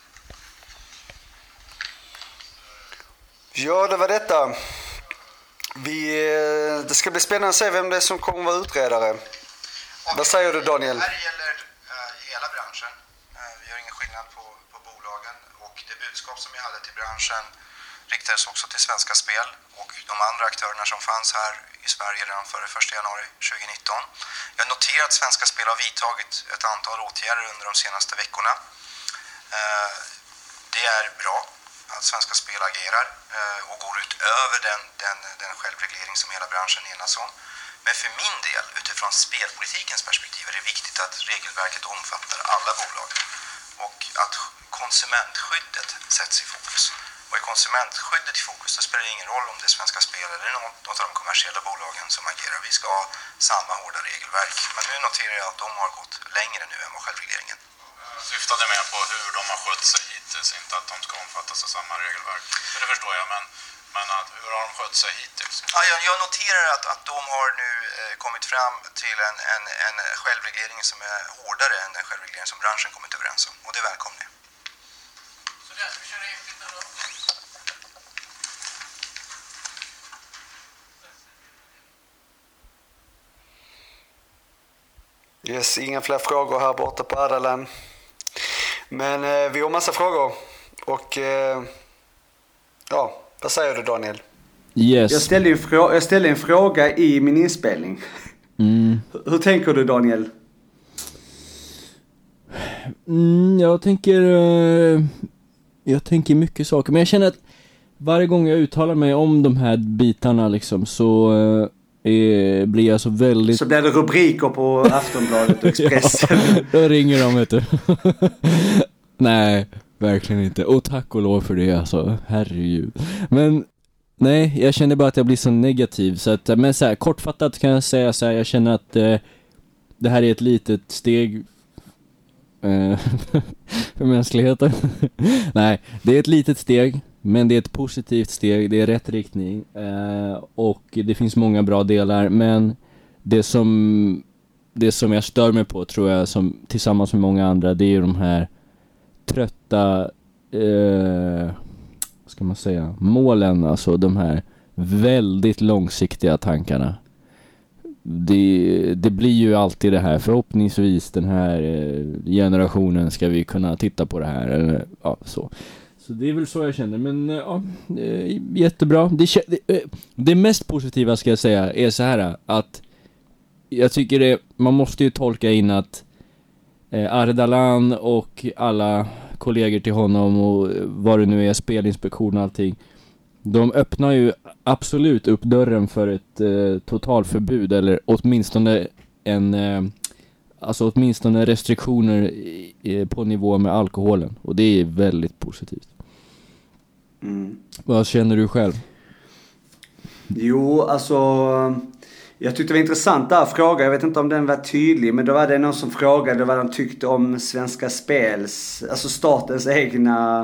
Ja, det var detta. Vi, eh, det ska bli spännande att se vem det är som kommer att vara utredare. Vad säger du Daniel? Det här gäller uh, hela branschen. Uh, vi gör ingen skillnad på, på bolagen och det budskap som jag hade till branschen riktades också till Svenska Spel och de andra aktörerna som fanns här i Sverige redan före 1 januari 2019. Jag noterar att Svenska Spel har vidtagit ett antal åtgärder under de senaste veckorna. Eh, det är bra att Svenska Spel agerar eh, och går utöver den, den, den självreglering som hela branschen enas om. Men för min del, utifrån spelpolitikens perspektiv, är det viktigt att regelverket omfattar alla bolag och att konsumentskyddet sätts i fokus. Och är konsumentskyddet i fokus, då spelar det ingen roll om det är Svenska Spel eller något av de kommersiella bolagen som agerar. Vi ska ha samma hårda regelverk. Men nu noterar jag att de har gått längre nu än vad självregleringen. Jag syftade mer på hur de har skött sig hittills, inte att de ska omfattas av samma regelverk. det förstår jag, men, men att, hur har de skött sig hittills? Ja, jag, jag noterar att, att de har nu eh, kommit fram till en, en, en självreglering som är hårdare än den självreglering som branschen kommit överens om. Och det välkomnar jag. Så det ska vi köra enskilt då? Yes, inga fler frågor här borta på Adalan. Men eh, vi har massa frågor. Och eh, ja, vad säger du Daniel? Yes. Jag ställde, en frå- jag ställde en fråga i min inspelning. Mm. Hur tänker du Daniel? Mm, jag tänker... eh, jag tänker mycket saker, men jag känner att varje gång jag uttalar mig om de här bitarna liksom så är, blir jag så väldigt... Så blir det rubriker på Aftonbladet och (laughs) Expressen. Ja, (laughs) då ringer de vet du. (laughs) nej, verkligen inte. Och tack och lov för det alltså, herregud. Men nej, jag känner bara att jag blir så negativ så att, men så här, kortfattat kan jag säga så här, jag känner att eh, det här är ett litet steg eh, för mänskligheten. nej, det är ett litet steg, men det är ett positivt steg, det är rätt riktning eh, och det finns många bra delar, men det som det som jag stör mig på tror jag, som, tillsammans med många andra, det är ju de här trötta, eh, vad ska man säga, målen, alltså de här väldigt långsiktiga tankarna. Det, det blir ju alltid det här, förhoppningsvis den här eh, generationen ska vi kunna titta på det här, eller ja, så. Så det är väl så jag känner, men eh, ja, jättebra. Det, det, eh, det mest positiva ska jag säga är så här att jag tycker det, man måste ju tolka in att eh, Ardalan och alla kollegor till honom och eh, vad det nu är, spelinspektion och allting. De öppnar ju absolut upp dörren för ett eh, totalförbud eller åtminstone en, eh, alltså åtminstone restriktioner i, i, på nivå med alkoholen. Och det är väldigt positivt. Mm. Vad känner du själv? Jo, alltså. Jag tyckte det var intressant där fråga. Jag vet inte om den var tydlig. Men då var det någon som frågade vad de tyckte om Svenska Spels, alltså statens egna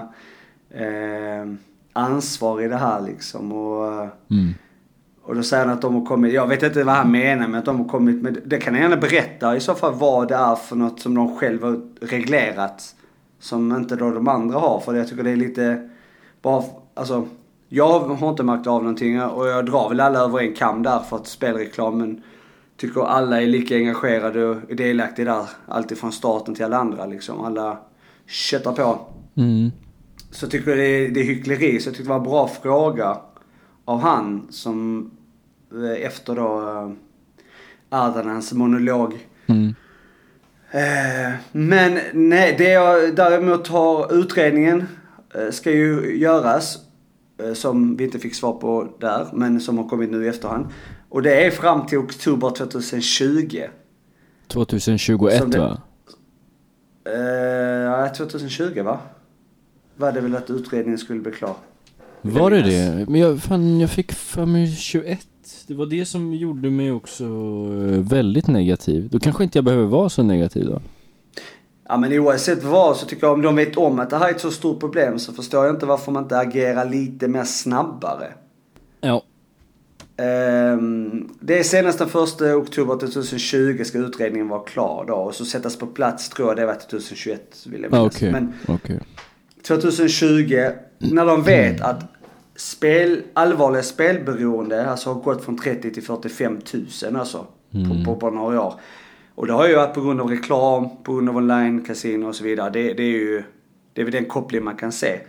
eh, ansvar i det här liksom. Och, Mm. och då säger han att de har kommit, jag vet inte vad han menar med att de har kommit med, det kan jag gärna berätta i så fall vad det är för något som de själva har reglerat. Som inte då de andra har. För jag tycker det är lite, bara, alltså. Jag har inte märkt av någonting och jag drar väl alla över en kam där för att spelreklamen tycker alla är lika engagerade och är delaktiga där. Alltifrån staten till alla andra liksom. Alla köttar på. Mm. Så jag tycker det är, det är hyckleri. Så jag tycker det var en bra fråga av han som eh, efter då eh, Ardanans monolog. Mm. Eh, men nej, det jag däremot har utredningen ska ju göras. Eh, som vi inte fick svar på där, men som har kommit nu i efterhand. Och det är fram till oktober 2020. 2021 Som det- va? Eh, Ja, 2020 va? Var det väl att utredningen skulle bli klar. Var det det? Men jag, fan, jag fick för mig 21. Det var det som gjorde mig också eh, väldigt negativ. Då kanske inte jag behöver vara så negativ då. Ja men oavsett vad så tycker jag om de vet om att det här är ett så stort problem så förstår jag inte varför man inte agerar lite mer snabbare. Ja. Ehm, det är senast den 1 oktober 2020 ska utredningen vara klar då och så sättas på plats tror jag det var 2021 vill jag minnas. Okej, Men okej. 2020 när de vet att spel, allvarliga spelberoende alltså har gått från 30 till 45 000 alltså på, på, på några år. Och det har ju varit på grund av reklam, på grund av online, och så vidare. Det, det är ju, det är väl den koppling man kan se.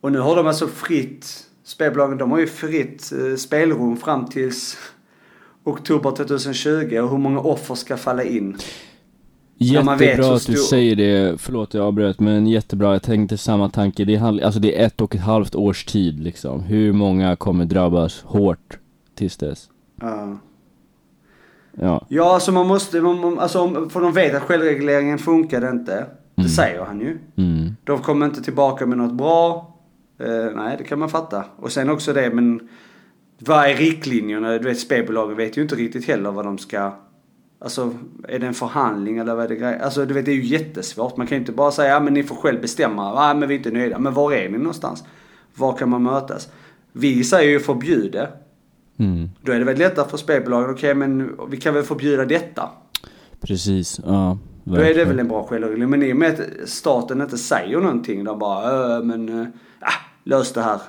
Och nu har de alltså fritt, spelbolagen de har ju fritt eh, spelrum fram tills oktober 2020 och hur många offer ska falla in. Jättebra att du säger det, förlåt jag avbröt men jättebra, jag tänkte samma tanke. Det är, alltså det är ett och ett halvt års tid liksom. Hur många kommer drabbas hårt tills dess? Ja. Ja. Ja, alltså man måste, man, man- alltså, om- för de vet att självregleringen funkade inte. Det Mm. säger han ju. Mm. De kommer inte tillbaka med något bra. Eh, nej, det kan man fatta. Och sen också det, men vad är riktlinjerna? Du vet, spelbolagen vet ju inte riktigt heller vad de ska... Alltså, är det en förhandling eller vad är det grej? Alltså, du vet, det är ju jättesvårt. Man kan ju inte bara säga, ja men ni får själv bestämma. Ja, men vi är inte nöjda. Men var är ni någonstans? Var kan man mötas? Vi säger ju förbjuda. Mm. Då är det väl lättare för spelbolagen. Okej, men vi kan väl förbjuda detta. Precis, ja. Då är det verkligen. väl en bra självreglering. Men i och med att staten inte säger någonting. De bara, äh, men, äh, lös det här.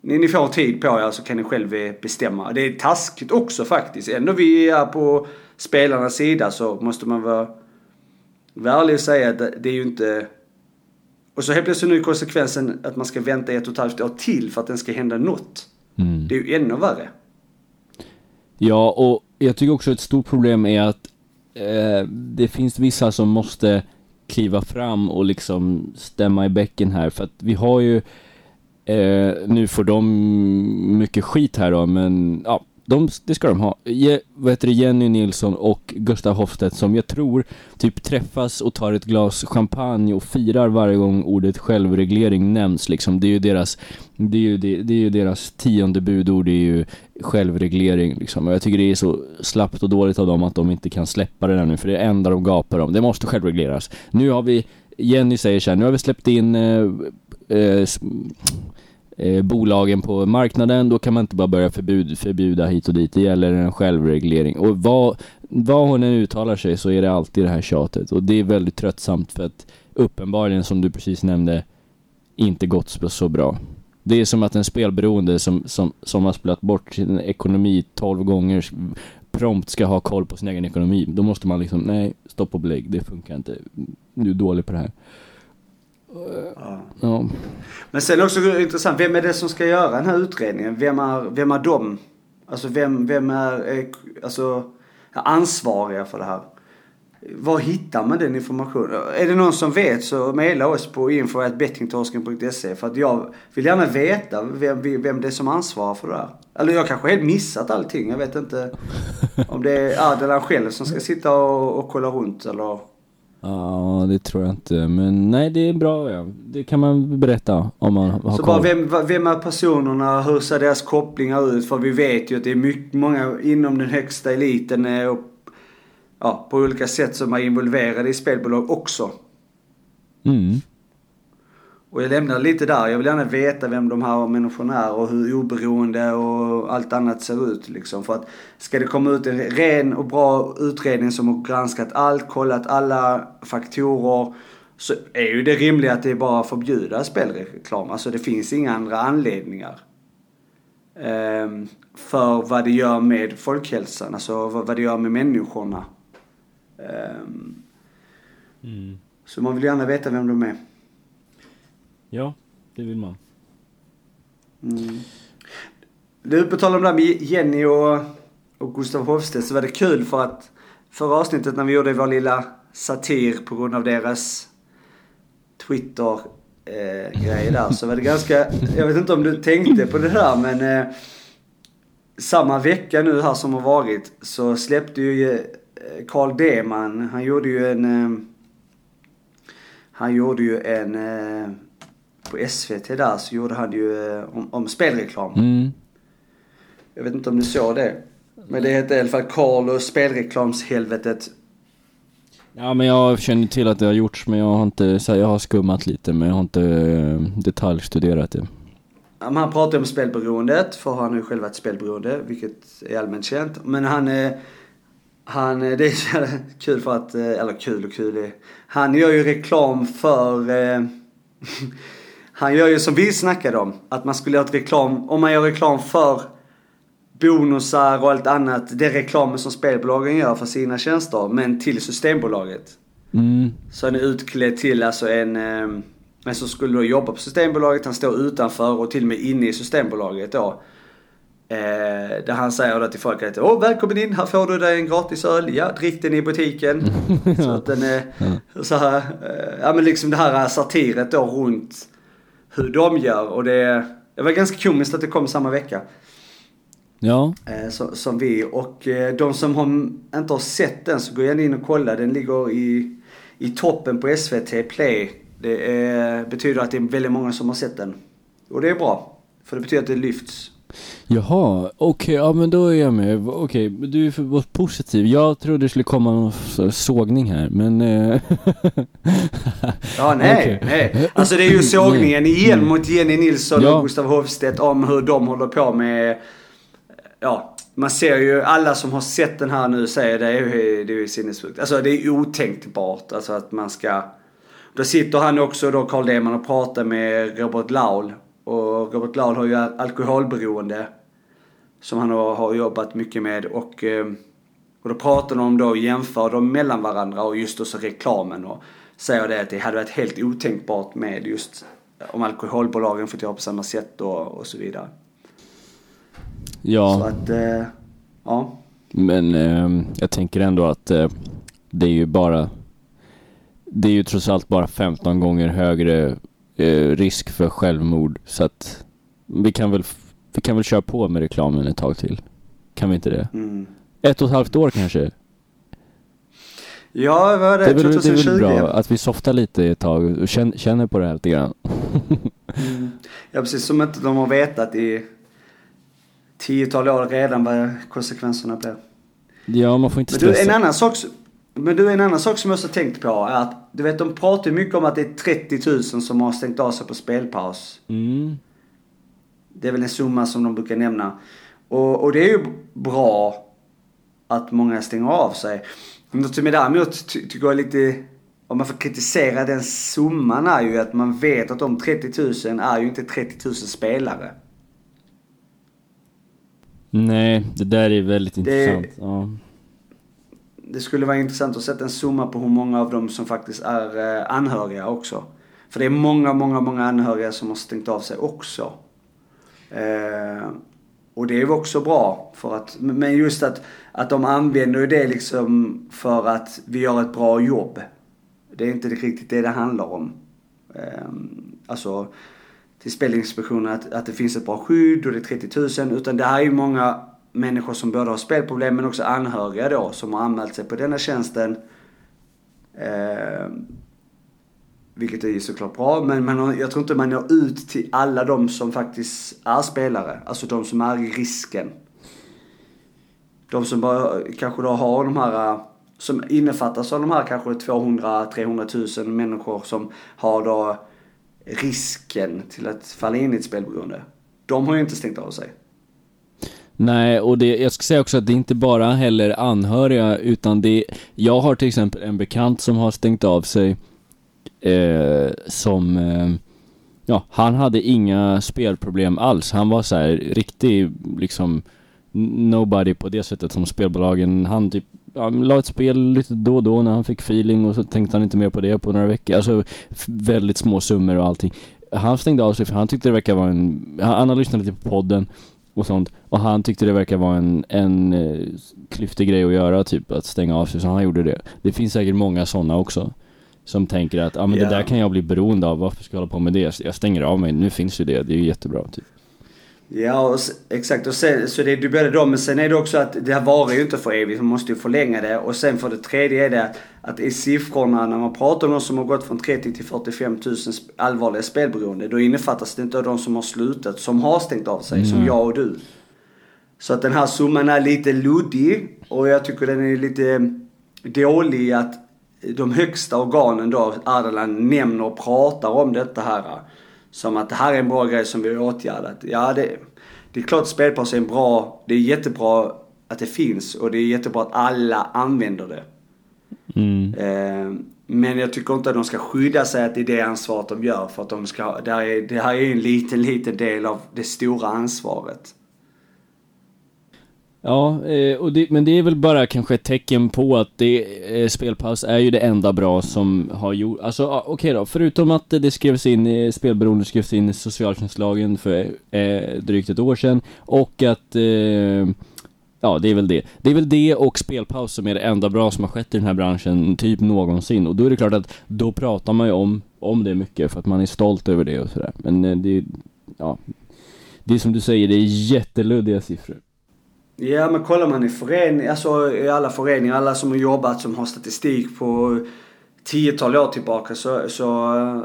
Ni, ni får tid på er så kan ni själv eh, bestämma. Det är taskigt också faktiskt. Ändå vi är på spelarnas sida så måste man vara, vara ärlig och säga att det, det är ju inte... Och så helt plötsligt nu är konsekvensen att man ska vänta ett och ett halvt år till för att den ska hända något. Mm. Det är ju ännu värre. Ja, och jag tycker också ett stort problem är att eh, det finns vissa som måste kliva fram och liksom stämma i bäcken här för att vi har ju eh, nu får de mycket skit här då, men ja, de, det ska de ha. Je, vad heter det, Jenny Nilsson och Gustav Hofstedt som jag tror typ träffas och tar ett glas champagne och firar varje gång ordet självreglering nämns liksom. Det är ju deras, det är ju, det, det är ju deras tionde budord, det är ju självreglering liksom. Och jag tycker det är så slappt och dåligt av dem att de inte kan släppa det där nu, för det är det enda de gapar om. Det måste självregleras. Nu har vi, Jenny säger så här, nu har vi släppt in eh, eh, eh, bolagen på marknaden, då kan man inte bara börja förbud, förbjuda hit och dit. Det gäller en självreglering. Och vad, vad hon än uttalar sig så är det alltid det här tjatet. Och det är väldigt tröttsamt för att uppenbarligen, som du precis nämnde, inte gått så bra. Det är som att en spelberoende som, som, som har spelat bort sin ekonomi 12 gånger prompt ska ha koll på sin egen ekonomi. Då måste man liksom, nej, stopp och belägg, det funkar inte. Du är dålig på det här. Ja. Ja. Men sen också intressant, vem är det som ska göra den här utredningen? Vem är, vem är de? Alltså vem, vem är, alltså, ansvariga för det här? Var hittar man den informationen? Är det någon som vet så mejla oss på info.bettingtorsken.se för att jag vill gärna veta vem, vem det är som ansvarar för det här. Eller jag kanske helt missat allting. Jag vet inte om det är Ardalan själv som ska sitta och, och kolla runt eller... Ja, det tror jag inte. Men nej, det är bra. Ja. Det kan man berätta om man har Så koll. bara vem, vem är personerna? Hur ser deras kopplingar ut? För vi vet ju att det är mycket, många inom den högsta eliten och ja, på olika sätt som är involverade i spelbolag också. Mm. Och jag lämnar lite där. Jag vill gärna veta vem de här människorna är och hur oberoende och allt annat ser ut liksom. För att ska det komma ut en ren och bra utredning som har granskat allt, kollat alla faktorer. Så är ju det rimliga att det är bara förbjuda spelreklam. Alltså det finns inga andra anledningar. ehm, för vad det gör med folkhälsan, alltså vad det gör med människorna. Ehm, Så man vill gärna veta vem de är. Ja, det vill man. Mm. Du, på tal om det här med Jenny och, och Gustav Hofstedt så var det kul för att förra avsnittet när vi gjorde vår lilla satir på grund av deras Twitter eh, grej där så var det ganska, jag vet inte om du tänkte på det där men eh, samma vecka nu här som har varit så släppte ju Carl Deman, han gjorde ju en eh, han gjorde ju en eh, på SVT där så gjorde han ju eh, om, om spelreklam. Mm. Jag vet inte om du såg det. Men det hette i alla fall Carl och spelreklamshelvetet. Ja, men jag känner till att det har gjorts, men jag har inte, så här, jag har skummat lite, men jag har inte eh, detaljstuderat det. Han pratar om spelberoendet, för han har ju själv varit spelberoende, vilket är allmänt känt. Men han, eh, han eh, det är så jävla kul för att, eh, eller kul och kul, eh, han gör ju reklam för, eh, (laughs) han gör ju som vi snackade om, att man skulle göra reklam, om man gör reklam för bonusar och allt annat, det är reklamen som spelbolagen gör för sina tjänster, men till Systembolaget. Mm. Så han är utklädd till alltså en, eh, en som skulle då jobba på Systembolaget, han står utanför och till och med inne i Systembolaget då. Eh, där han säger då till folk att Åh, välkommen in, här får du dig en gratis öl. Ja, drick den i butiken. (laughs) så att den är så här, eh, ja men liksom det här satiret då runt hur de gör. Och det, det var ganska komiskt att det kom samma vecka. Ja. Eh, så, som vi. Och eh, de som har, inte har sett den så gå gärna in och kolla. Den ligger i, i toppen på SVT Play. Det är, betyder att det är väldigt många som har sett den. Och det är bra. För det betyder att det lyfts. Jaha, okej, ja men då är jag med. Okej, men du är för var positiv. Jag trodde det skulle komma någon sågning här, men... eh, Ja, nej, Okej. nej. Alltså det är ju sågningen igen Mm. mot Jenny Nilsson Ja. och Gustav Hofstedt om hur de håller på med... Ja, man ser ju alla som har sett den här nu säger det är det är ju sinnessjukt. Alltså det är otänkbart. Alltså att man ska... Då sitter han också då, Carl Deman, och pratar med Robert Laul. Och Robert Laul har ju al- alkoholberoende. Som han har, jobbat mycket med. Och, eh, och då pratar de då och jämför dem mellan varandra och just också reklamen. Och säger det att det hade varit helt otänkbart med just om alkoholbolagen fått göra på samma sätt och, och så vidare. Så ja, att, eh, ja. men ehm, jag tänker ändå att eh, det är ju bara... Det är ju trots allt bara 15 gånger högre eh, risk för självmord, så att vi kan väl... Vi kan väl köra på med reklamen ett tag till. Kan vi inte det? Mm. Ett och ett halvt år kanske? Ja, vad var det? Det är, väl, det är 2020? väl bra att vi softar lite ett tag och känner, på det här lite grann. Mm. Ja, precis. Som inte de har vetat i tiotal år redan vad konsekvenserna blir. Ja, man får inte Men du, en stressa. annan sak, men du, en annan sak som jag också tänkt på är att du vet, de pratar ju mycket om att det är 30 000 som har stängt av sig på spelpaus. Mm. Det är väl en summa som de brukar nämna. Och, och det är ju bra att många stänger av sig. Något som jag däremot ty tycker är lite, om man får kritisera den summan är ju att man vet att de 30 000 är ju inte 30 000 spelare. Nej, det där är väldigt Det- intressant. Ja. Det skulle vara intressant att sätta en summa på hur många av dem som faktiskt är eh, anhöriga också. För det är många, många, många anhöriga som har stängt av sig också. Eh, och det är ju också bra för att, men just att, att de använder ju det liksom för att vi gör ett bra jobb. Det är inte riktigt det det handlar om. Eh, alltså till Spelinspektionen att, att det finns ett bra skydd och det är 30 000. Utan det här är ju många människor som både har spelproblem men också anhöriga då som har anmält sig på denna tjänsten. Eh, vilket är såklart bra men man har, jag tror inte man når ut till alla de som faktiskt är spelare. Alltså de som är i risken. De som bara kanske då har de här, som innefattas av de här kanske 200-300 000 människor som har då risken till att falla in i ett spelberoende. De har ju inte stängt av sig. Nej, och det, jag ska säga också att det är inte bara heller anhöriga, utan det Jag har till exempel en bekant som har stängt av sig, eh, som, eh, ja, han hade inga spelproblem alls. Han var så här riktig, liksom, nobody på det sättet som spelbolagen, han typ Ja, men la ett spel lite då och då när han fick feeling och så tänkte han inte mer på det på några veckor. Alltså väldigt små summor och allting. Han stängde av sig för han tyckte det verkar vara en, han, han har lyssnat lite på podden och sånt. Och han tyckte det verkar vara en, en eh, klyftig grej att göra, typ att stänga av sig, så han gjorde det. Det finns säkert många sådana också. Som tänker att, ja men Ja. det där kan jag bli beroende av, varför ska jag hålla på med det? Jag stänger av mig, nu finns ju det, det är ju jättebra typ. Ja, och, exakt. Och sen, så det är både dem, men sen är det också att det här varar ju inte för evigt. Man måste ju förlänga det. Och sen för det tredje är det att, att i siffrorna när man pratar om de som har gått från 30 till 45 000 sp- allvarliga spelberoende. Då innefattas det inte av de som har slutat, som har stängt av sig, som Mm. jag och du. Så att den här summan är lite luddig. Och jag tycker den är lite dålig att de högsta organen då, Ardalan, nämner och pratar om detta här. Som att det här är en bra grej som vi har åtgärdat. Ja, det, det är klart spelpaus är en bra, det är jättebra att det finns och det är jättebra att alla använder det. Mm. Eh, men jag tycker inte att de ska skydda sig att det är det ansvaret de gör. För att de ska, det, här är, det här är en liten, liten del av det stora ansvaret. Ja, eh, och det, men det är väl bara kanske ett tecken på att det, eh, spelpaus är ju det enda bra som har gjort, alltså okej okej då, förutom att det skrevs in, eh, spelberoende skrevs in i socialtjänstlagen för eh, drygt ett år sedan och att eh, Ja, det är väl det. Det är väl det och spelpaus som är det enda bra som har skett i den här branschen, typ någonsin. Och då är det klart att då pratar man ju om, om det mycket för att man är stolt över det och sådär. Men eh, det, ja. Det är som du säger, det är jätteluddiga siffror. Ja men kollar man i förening, alltså i alla föreningar, alla som har jobbat som har statistik på tiotal år tillbaka så, så eh,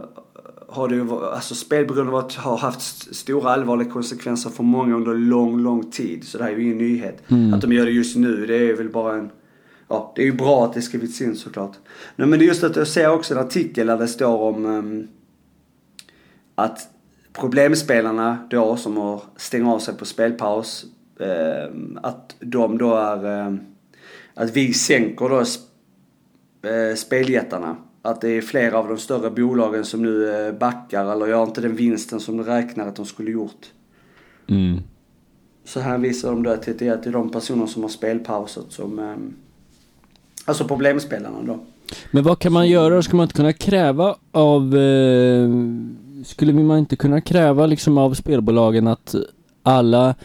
har det ju, alltså spelberoende har haft stora allvarliga konsekvenser för många under lång, lång tid. Så det här är ju ingen nyhet. Mm. Att de gör det just nu, det är väl bara en, ja det är ju bra att det skrivits in såklart. Nej men det är just att jag ser också en artikel där det står om um, att problemspelarna då som har stängt av sig på spelpaus, att de då är, um, att vi sänker då sp uh, speljättarna att det är flera av de större bolagen som nu eh, backar eller gör inte den vinsten som de räknar att de skulle gjort. Mm. Så här visar de då till, till, till de personer som har spelpausat som, eh, alltså problemspelarna då. Men vad kan man göra? Ska man inte kunna kräva av, eh, skulle man inte kunna kräva liksom av spelbolagen att alla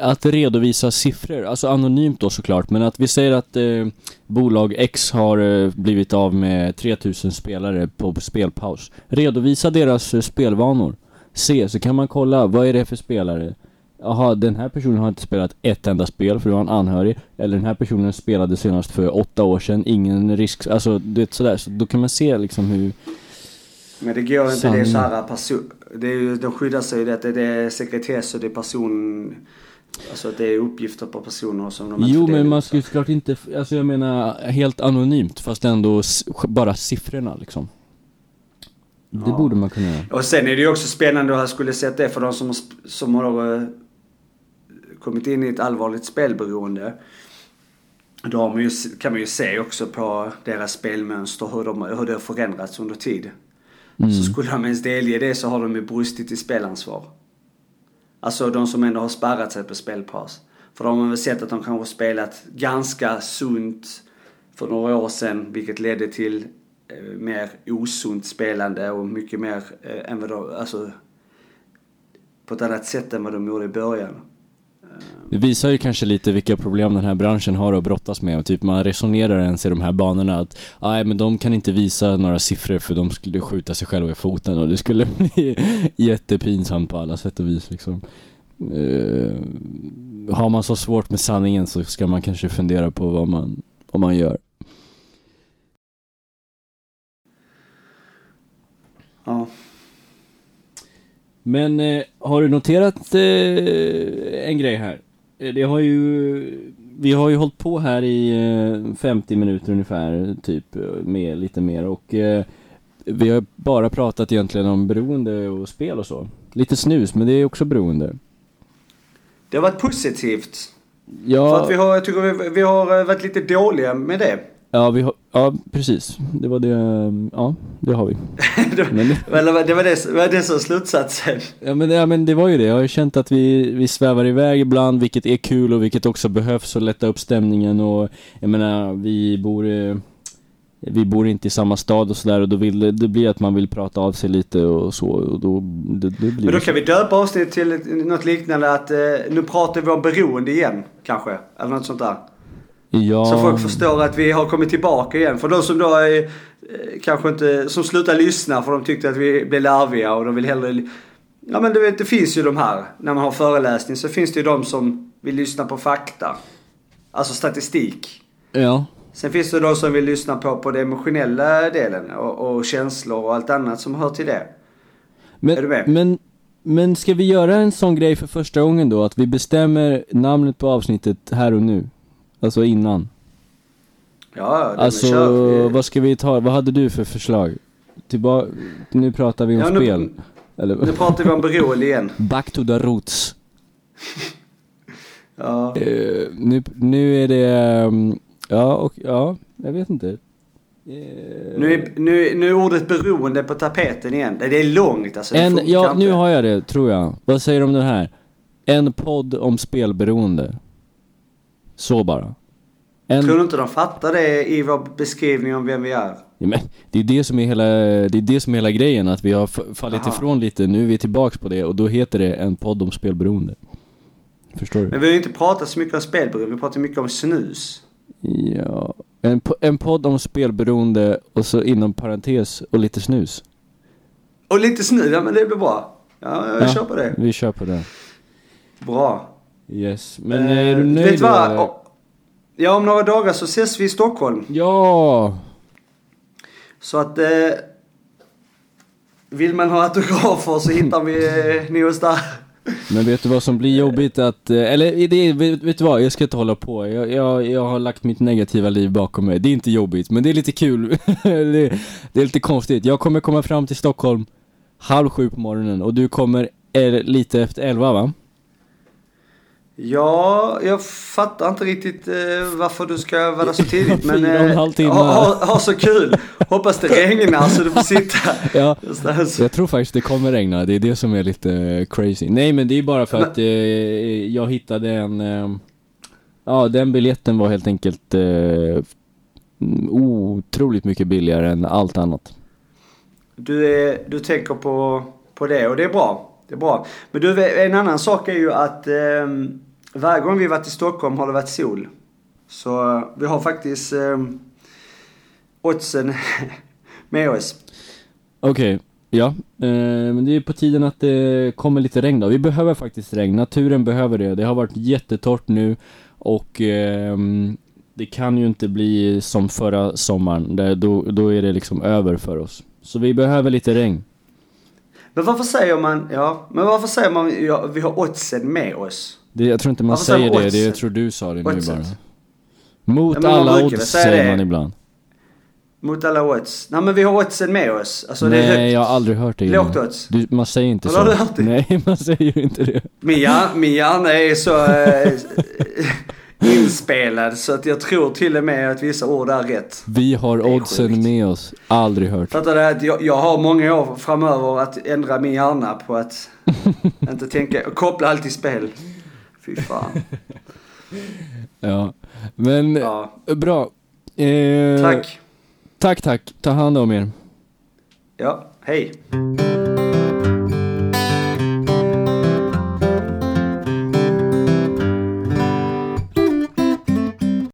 att redovisa siffror, alltså anonymt då såklart, men att vi säger att eh, bolag X har eh, blivit av med 3000 spelare på spelpaus. Redovisa deras eh, spelvanor. Se, så kan man kolla, vad är det för spelare? Jaha, den här personen har inte spelat ett enda spel för det var en anhörig. Eller den här personen spelade senast för åtta år sedan, ingen risk, alltså du vet sådär. Så då kan man se liksom hur Men det går inte, Sann- det är så här person, det är ju, de skyddar sig ju det, det är sekretess och det är person, alltså att det är uppgifter på personer som de inte Jo men man ska ju såklart inte, alltså jag menar helt anonymt fast ändå bara siffrorna liksom. Det Ja. borde man kunna göra. Och sen är det ju också spännande att jag skulle sett det för de som, som har eh, kommit in i ett allvarligt spelberoende. Då har man ju, kan man ju se också på deras spelmönster hur, de, hur det har förändrats under tid. Mm. Så skulle de ens delge det så har de ju brustit i spelansvar. Alltså de som ändå har spärrat sig på spelpaus. För de har väl sett att de kanske spelat ganska sunt för några år sedan vilket ledde till eh, mer osunt spelande och mycket mer eh, än vad de, alltså på ett annat sätt än vad de gjorde i början. Det visar ju kanske lite vilka problem den här branschen har att brottas med. Och typ man resonerar ens i de här banorna att nej men de kan inte visa några siffror för de skulle skjuta sig själva i foten och det skulle (laughs) bli jättepinsamt på alla sätt och vis liksom. Uh, har man så svårt med sanningen så ska man kanske fundera på vad man, vad man gör. Ja. Men eh, har du noterat eh, en grej här? Eh, Det har ju, vi har ju hållit på här i eh, 50 minuter ungefär, typ, eh, med lite mer och eh, vi har bara pratat egentligen om beroende och spel och så. Lite snus, men det är också beroende. Det har varit positivt. För Ja, att vi har, jag tycker vi, vi har varit lite dåliga med det. ja, vi har, ja precis. Det var det, ja, det har vi. (laughs) Men det, Eller det var det, var det som slutsatsen. Ja men, ja men det var ju det, jag har ju känt att vi, vi svävar iväg ibland, vilket är kul och vilket också behövs och lätta upp stämningen och jag menar, vi bor vi bor inte i samma stad och sådär och då vill det, blir att man vill prata av sig lite och så och då, det, det blir Men då kan vi döpa avsnittet till något liknande att eh, nu pratar vi om beroende igen, kanske. Eller något sånt där. Ja, Så folk förstår att vi har kommit tillbaka igen. För de som då är, eh, kanske inte, som slutar lyssna för de tyckte att vi blev larviga och de vill hellre... Ja men du vet, det finns ju de här. När man har föreläsning så finns det ju de som vill lyssna på fakta. Alltså statistik. ja. Sen finns det de som vill lyssna på, på den emotionella delen och, och känslor och allt annat som hör till det. Men, Är du med? men, men ska vi göra en sån grej för första gången då? Att vi bestämmer namnet på avsnittet här och nu? Alltså innan? Ja, Alltså, kör vad ska vi ta? Vad hade du för förslag? Tillbaka, nu pratar vi om Ja, nu- spel. Eller? Nu pratar vi om beroende (laughs) igen. Back to the roots. (laughs) Ja. Eh, nu, nu är det, ehm, ja och, ja, jag vet inte. Eh, Nu är, nu, nu är ordet beroende på tapeten igen. Det är långt alltså. En, ja, nu har jag det, tror jag. Vad säger du om den här? En podd om spelberoende. Så bara. En, Tror du inte de fattar det i vår beskrivning om vem vi är? ja, men, det är det som är hela, det är det som är hela grejen, att vi har fallit Aha. ifrån lite, nu är vi tillbaks på det och då heter det en podd om spelberoende. Förstår du? Men vi har ju inte pratat så mycket om spelberoende, vi pratar mycket om snus. Ja, en, po- en podd om spelberoende och så inom parentes och lite snus. Och lite snus, ja men det blir bra. Ja, jag Ja. på det. Vi kör på det. Bra. Yes, men Eh, är du nöjd? Vet du vad? Ja, om några dagar så ses vi i Stockholm. Ja! Så att... Eh, vill man ha autografer så hittar vi eh, ni oss där. Men vet du vad som blir jobbigt att, eh, eller det, vet, vet du vad, jag ska inte hålla på. Jag, jag, jag har lagt mitt negativa liv bakom mig. Det är inte jobbigt, men det är lite kul. (laughs) det, det är lite konstigt. Jag kommer komma fram till Stockholm halv sju på morgonen och du kommer eh, lite efter elva va? Ja, jag fattar inte riktigt eh, varför du ska vara där så tidigt. (laughs) Men eh, ha, ha, ha så kul. Hoppas det regnar så du får sitta (laughs) Ja. någonstans. Jag tror faktiskt det kommer regna, det är det som är lite eh, crazy. Nej men det är bara för att eh, jag hittade en, eh, ja den biljetten var helt enkelt eh, otroligt mycket billigare än allt annat. Du, är, du tänker på, på det och det är bra. Det är bra. Men du, en annan sak är ju att eh, varje gång vi varit i Stockholm har det varit sol. Så vi har faktiskt eh, oddsen (laughs) med oss. Okej, ja. Eh, men det är på tiden att det kommer lite regn då. Vi behöver faktiskt regn, naturen behöver det. Det har varit jättetorrt nu och eh, det kan ju inte bli som förra sommaren, där, då, då är det liksom över för oss. Så vi behöver lite regn. Men varför säger man, ja, men varför säger man ja, vi har oddsen med oss? Det, jag tror inte man Varför säger säger det, det, jag tror du sa det nu Oddset. bara. Mot Ja, alla odds säger det. man ibland. Mot alla odds. Nej men vi har oddsen med oss. Alltså det är Nej, högt. jag har aldrig hört det Lågt innan. odds. Du, man säger inte Har så. du hört det? Nej, (laughs) man säger inte det. Min, hjär, min hjärna är så eh, (laughs) inspelad så att jag tror till och med att vissa ord är rätt. Vi har oddsen med oss. Aldrig hört. Fattar du? Att jag, jag har många år framöver att ändra min hjärna på att (laughs) inte tänka, koppla allt till spel. Fy fan. (laughs) Ja. Men Ja. bra. Eh, Tack. Tack, tack. Ta hand om er. Ja, hej.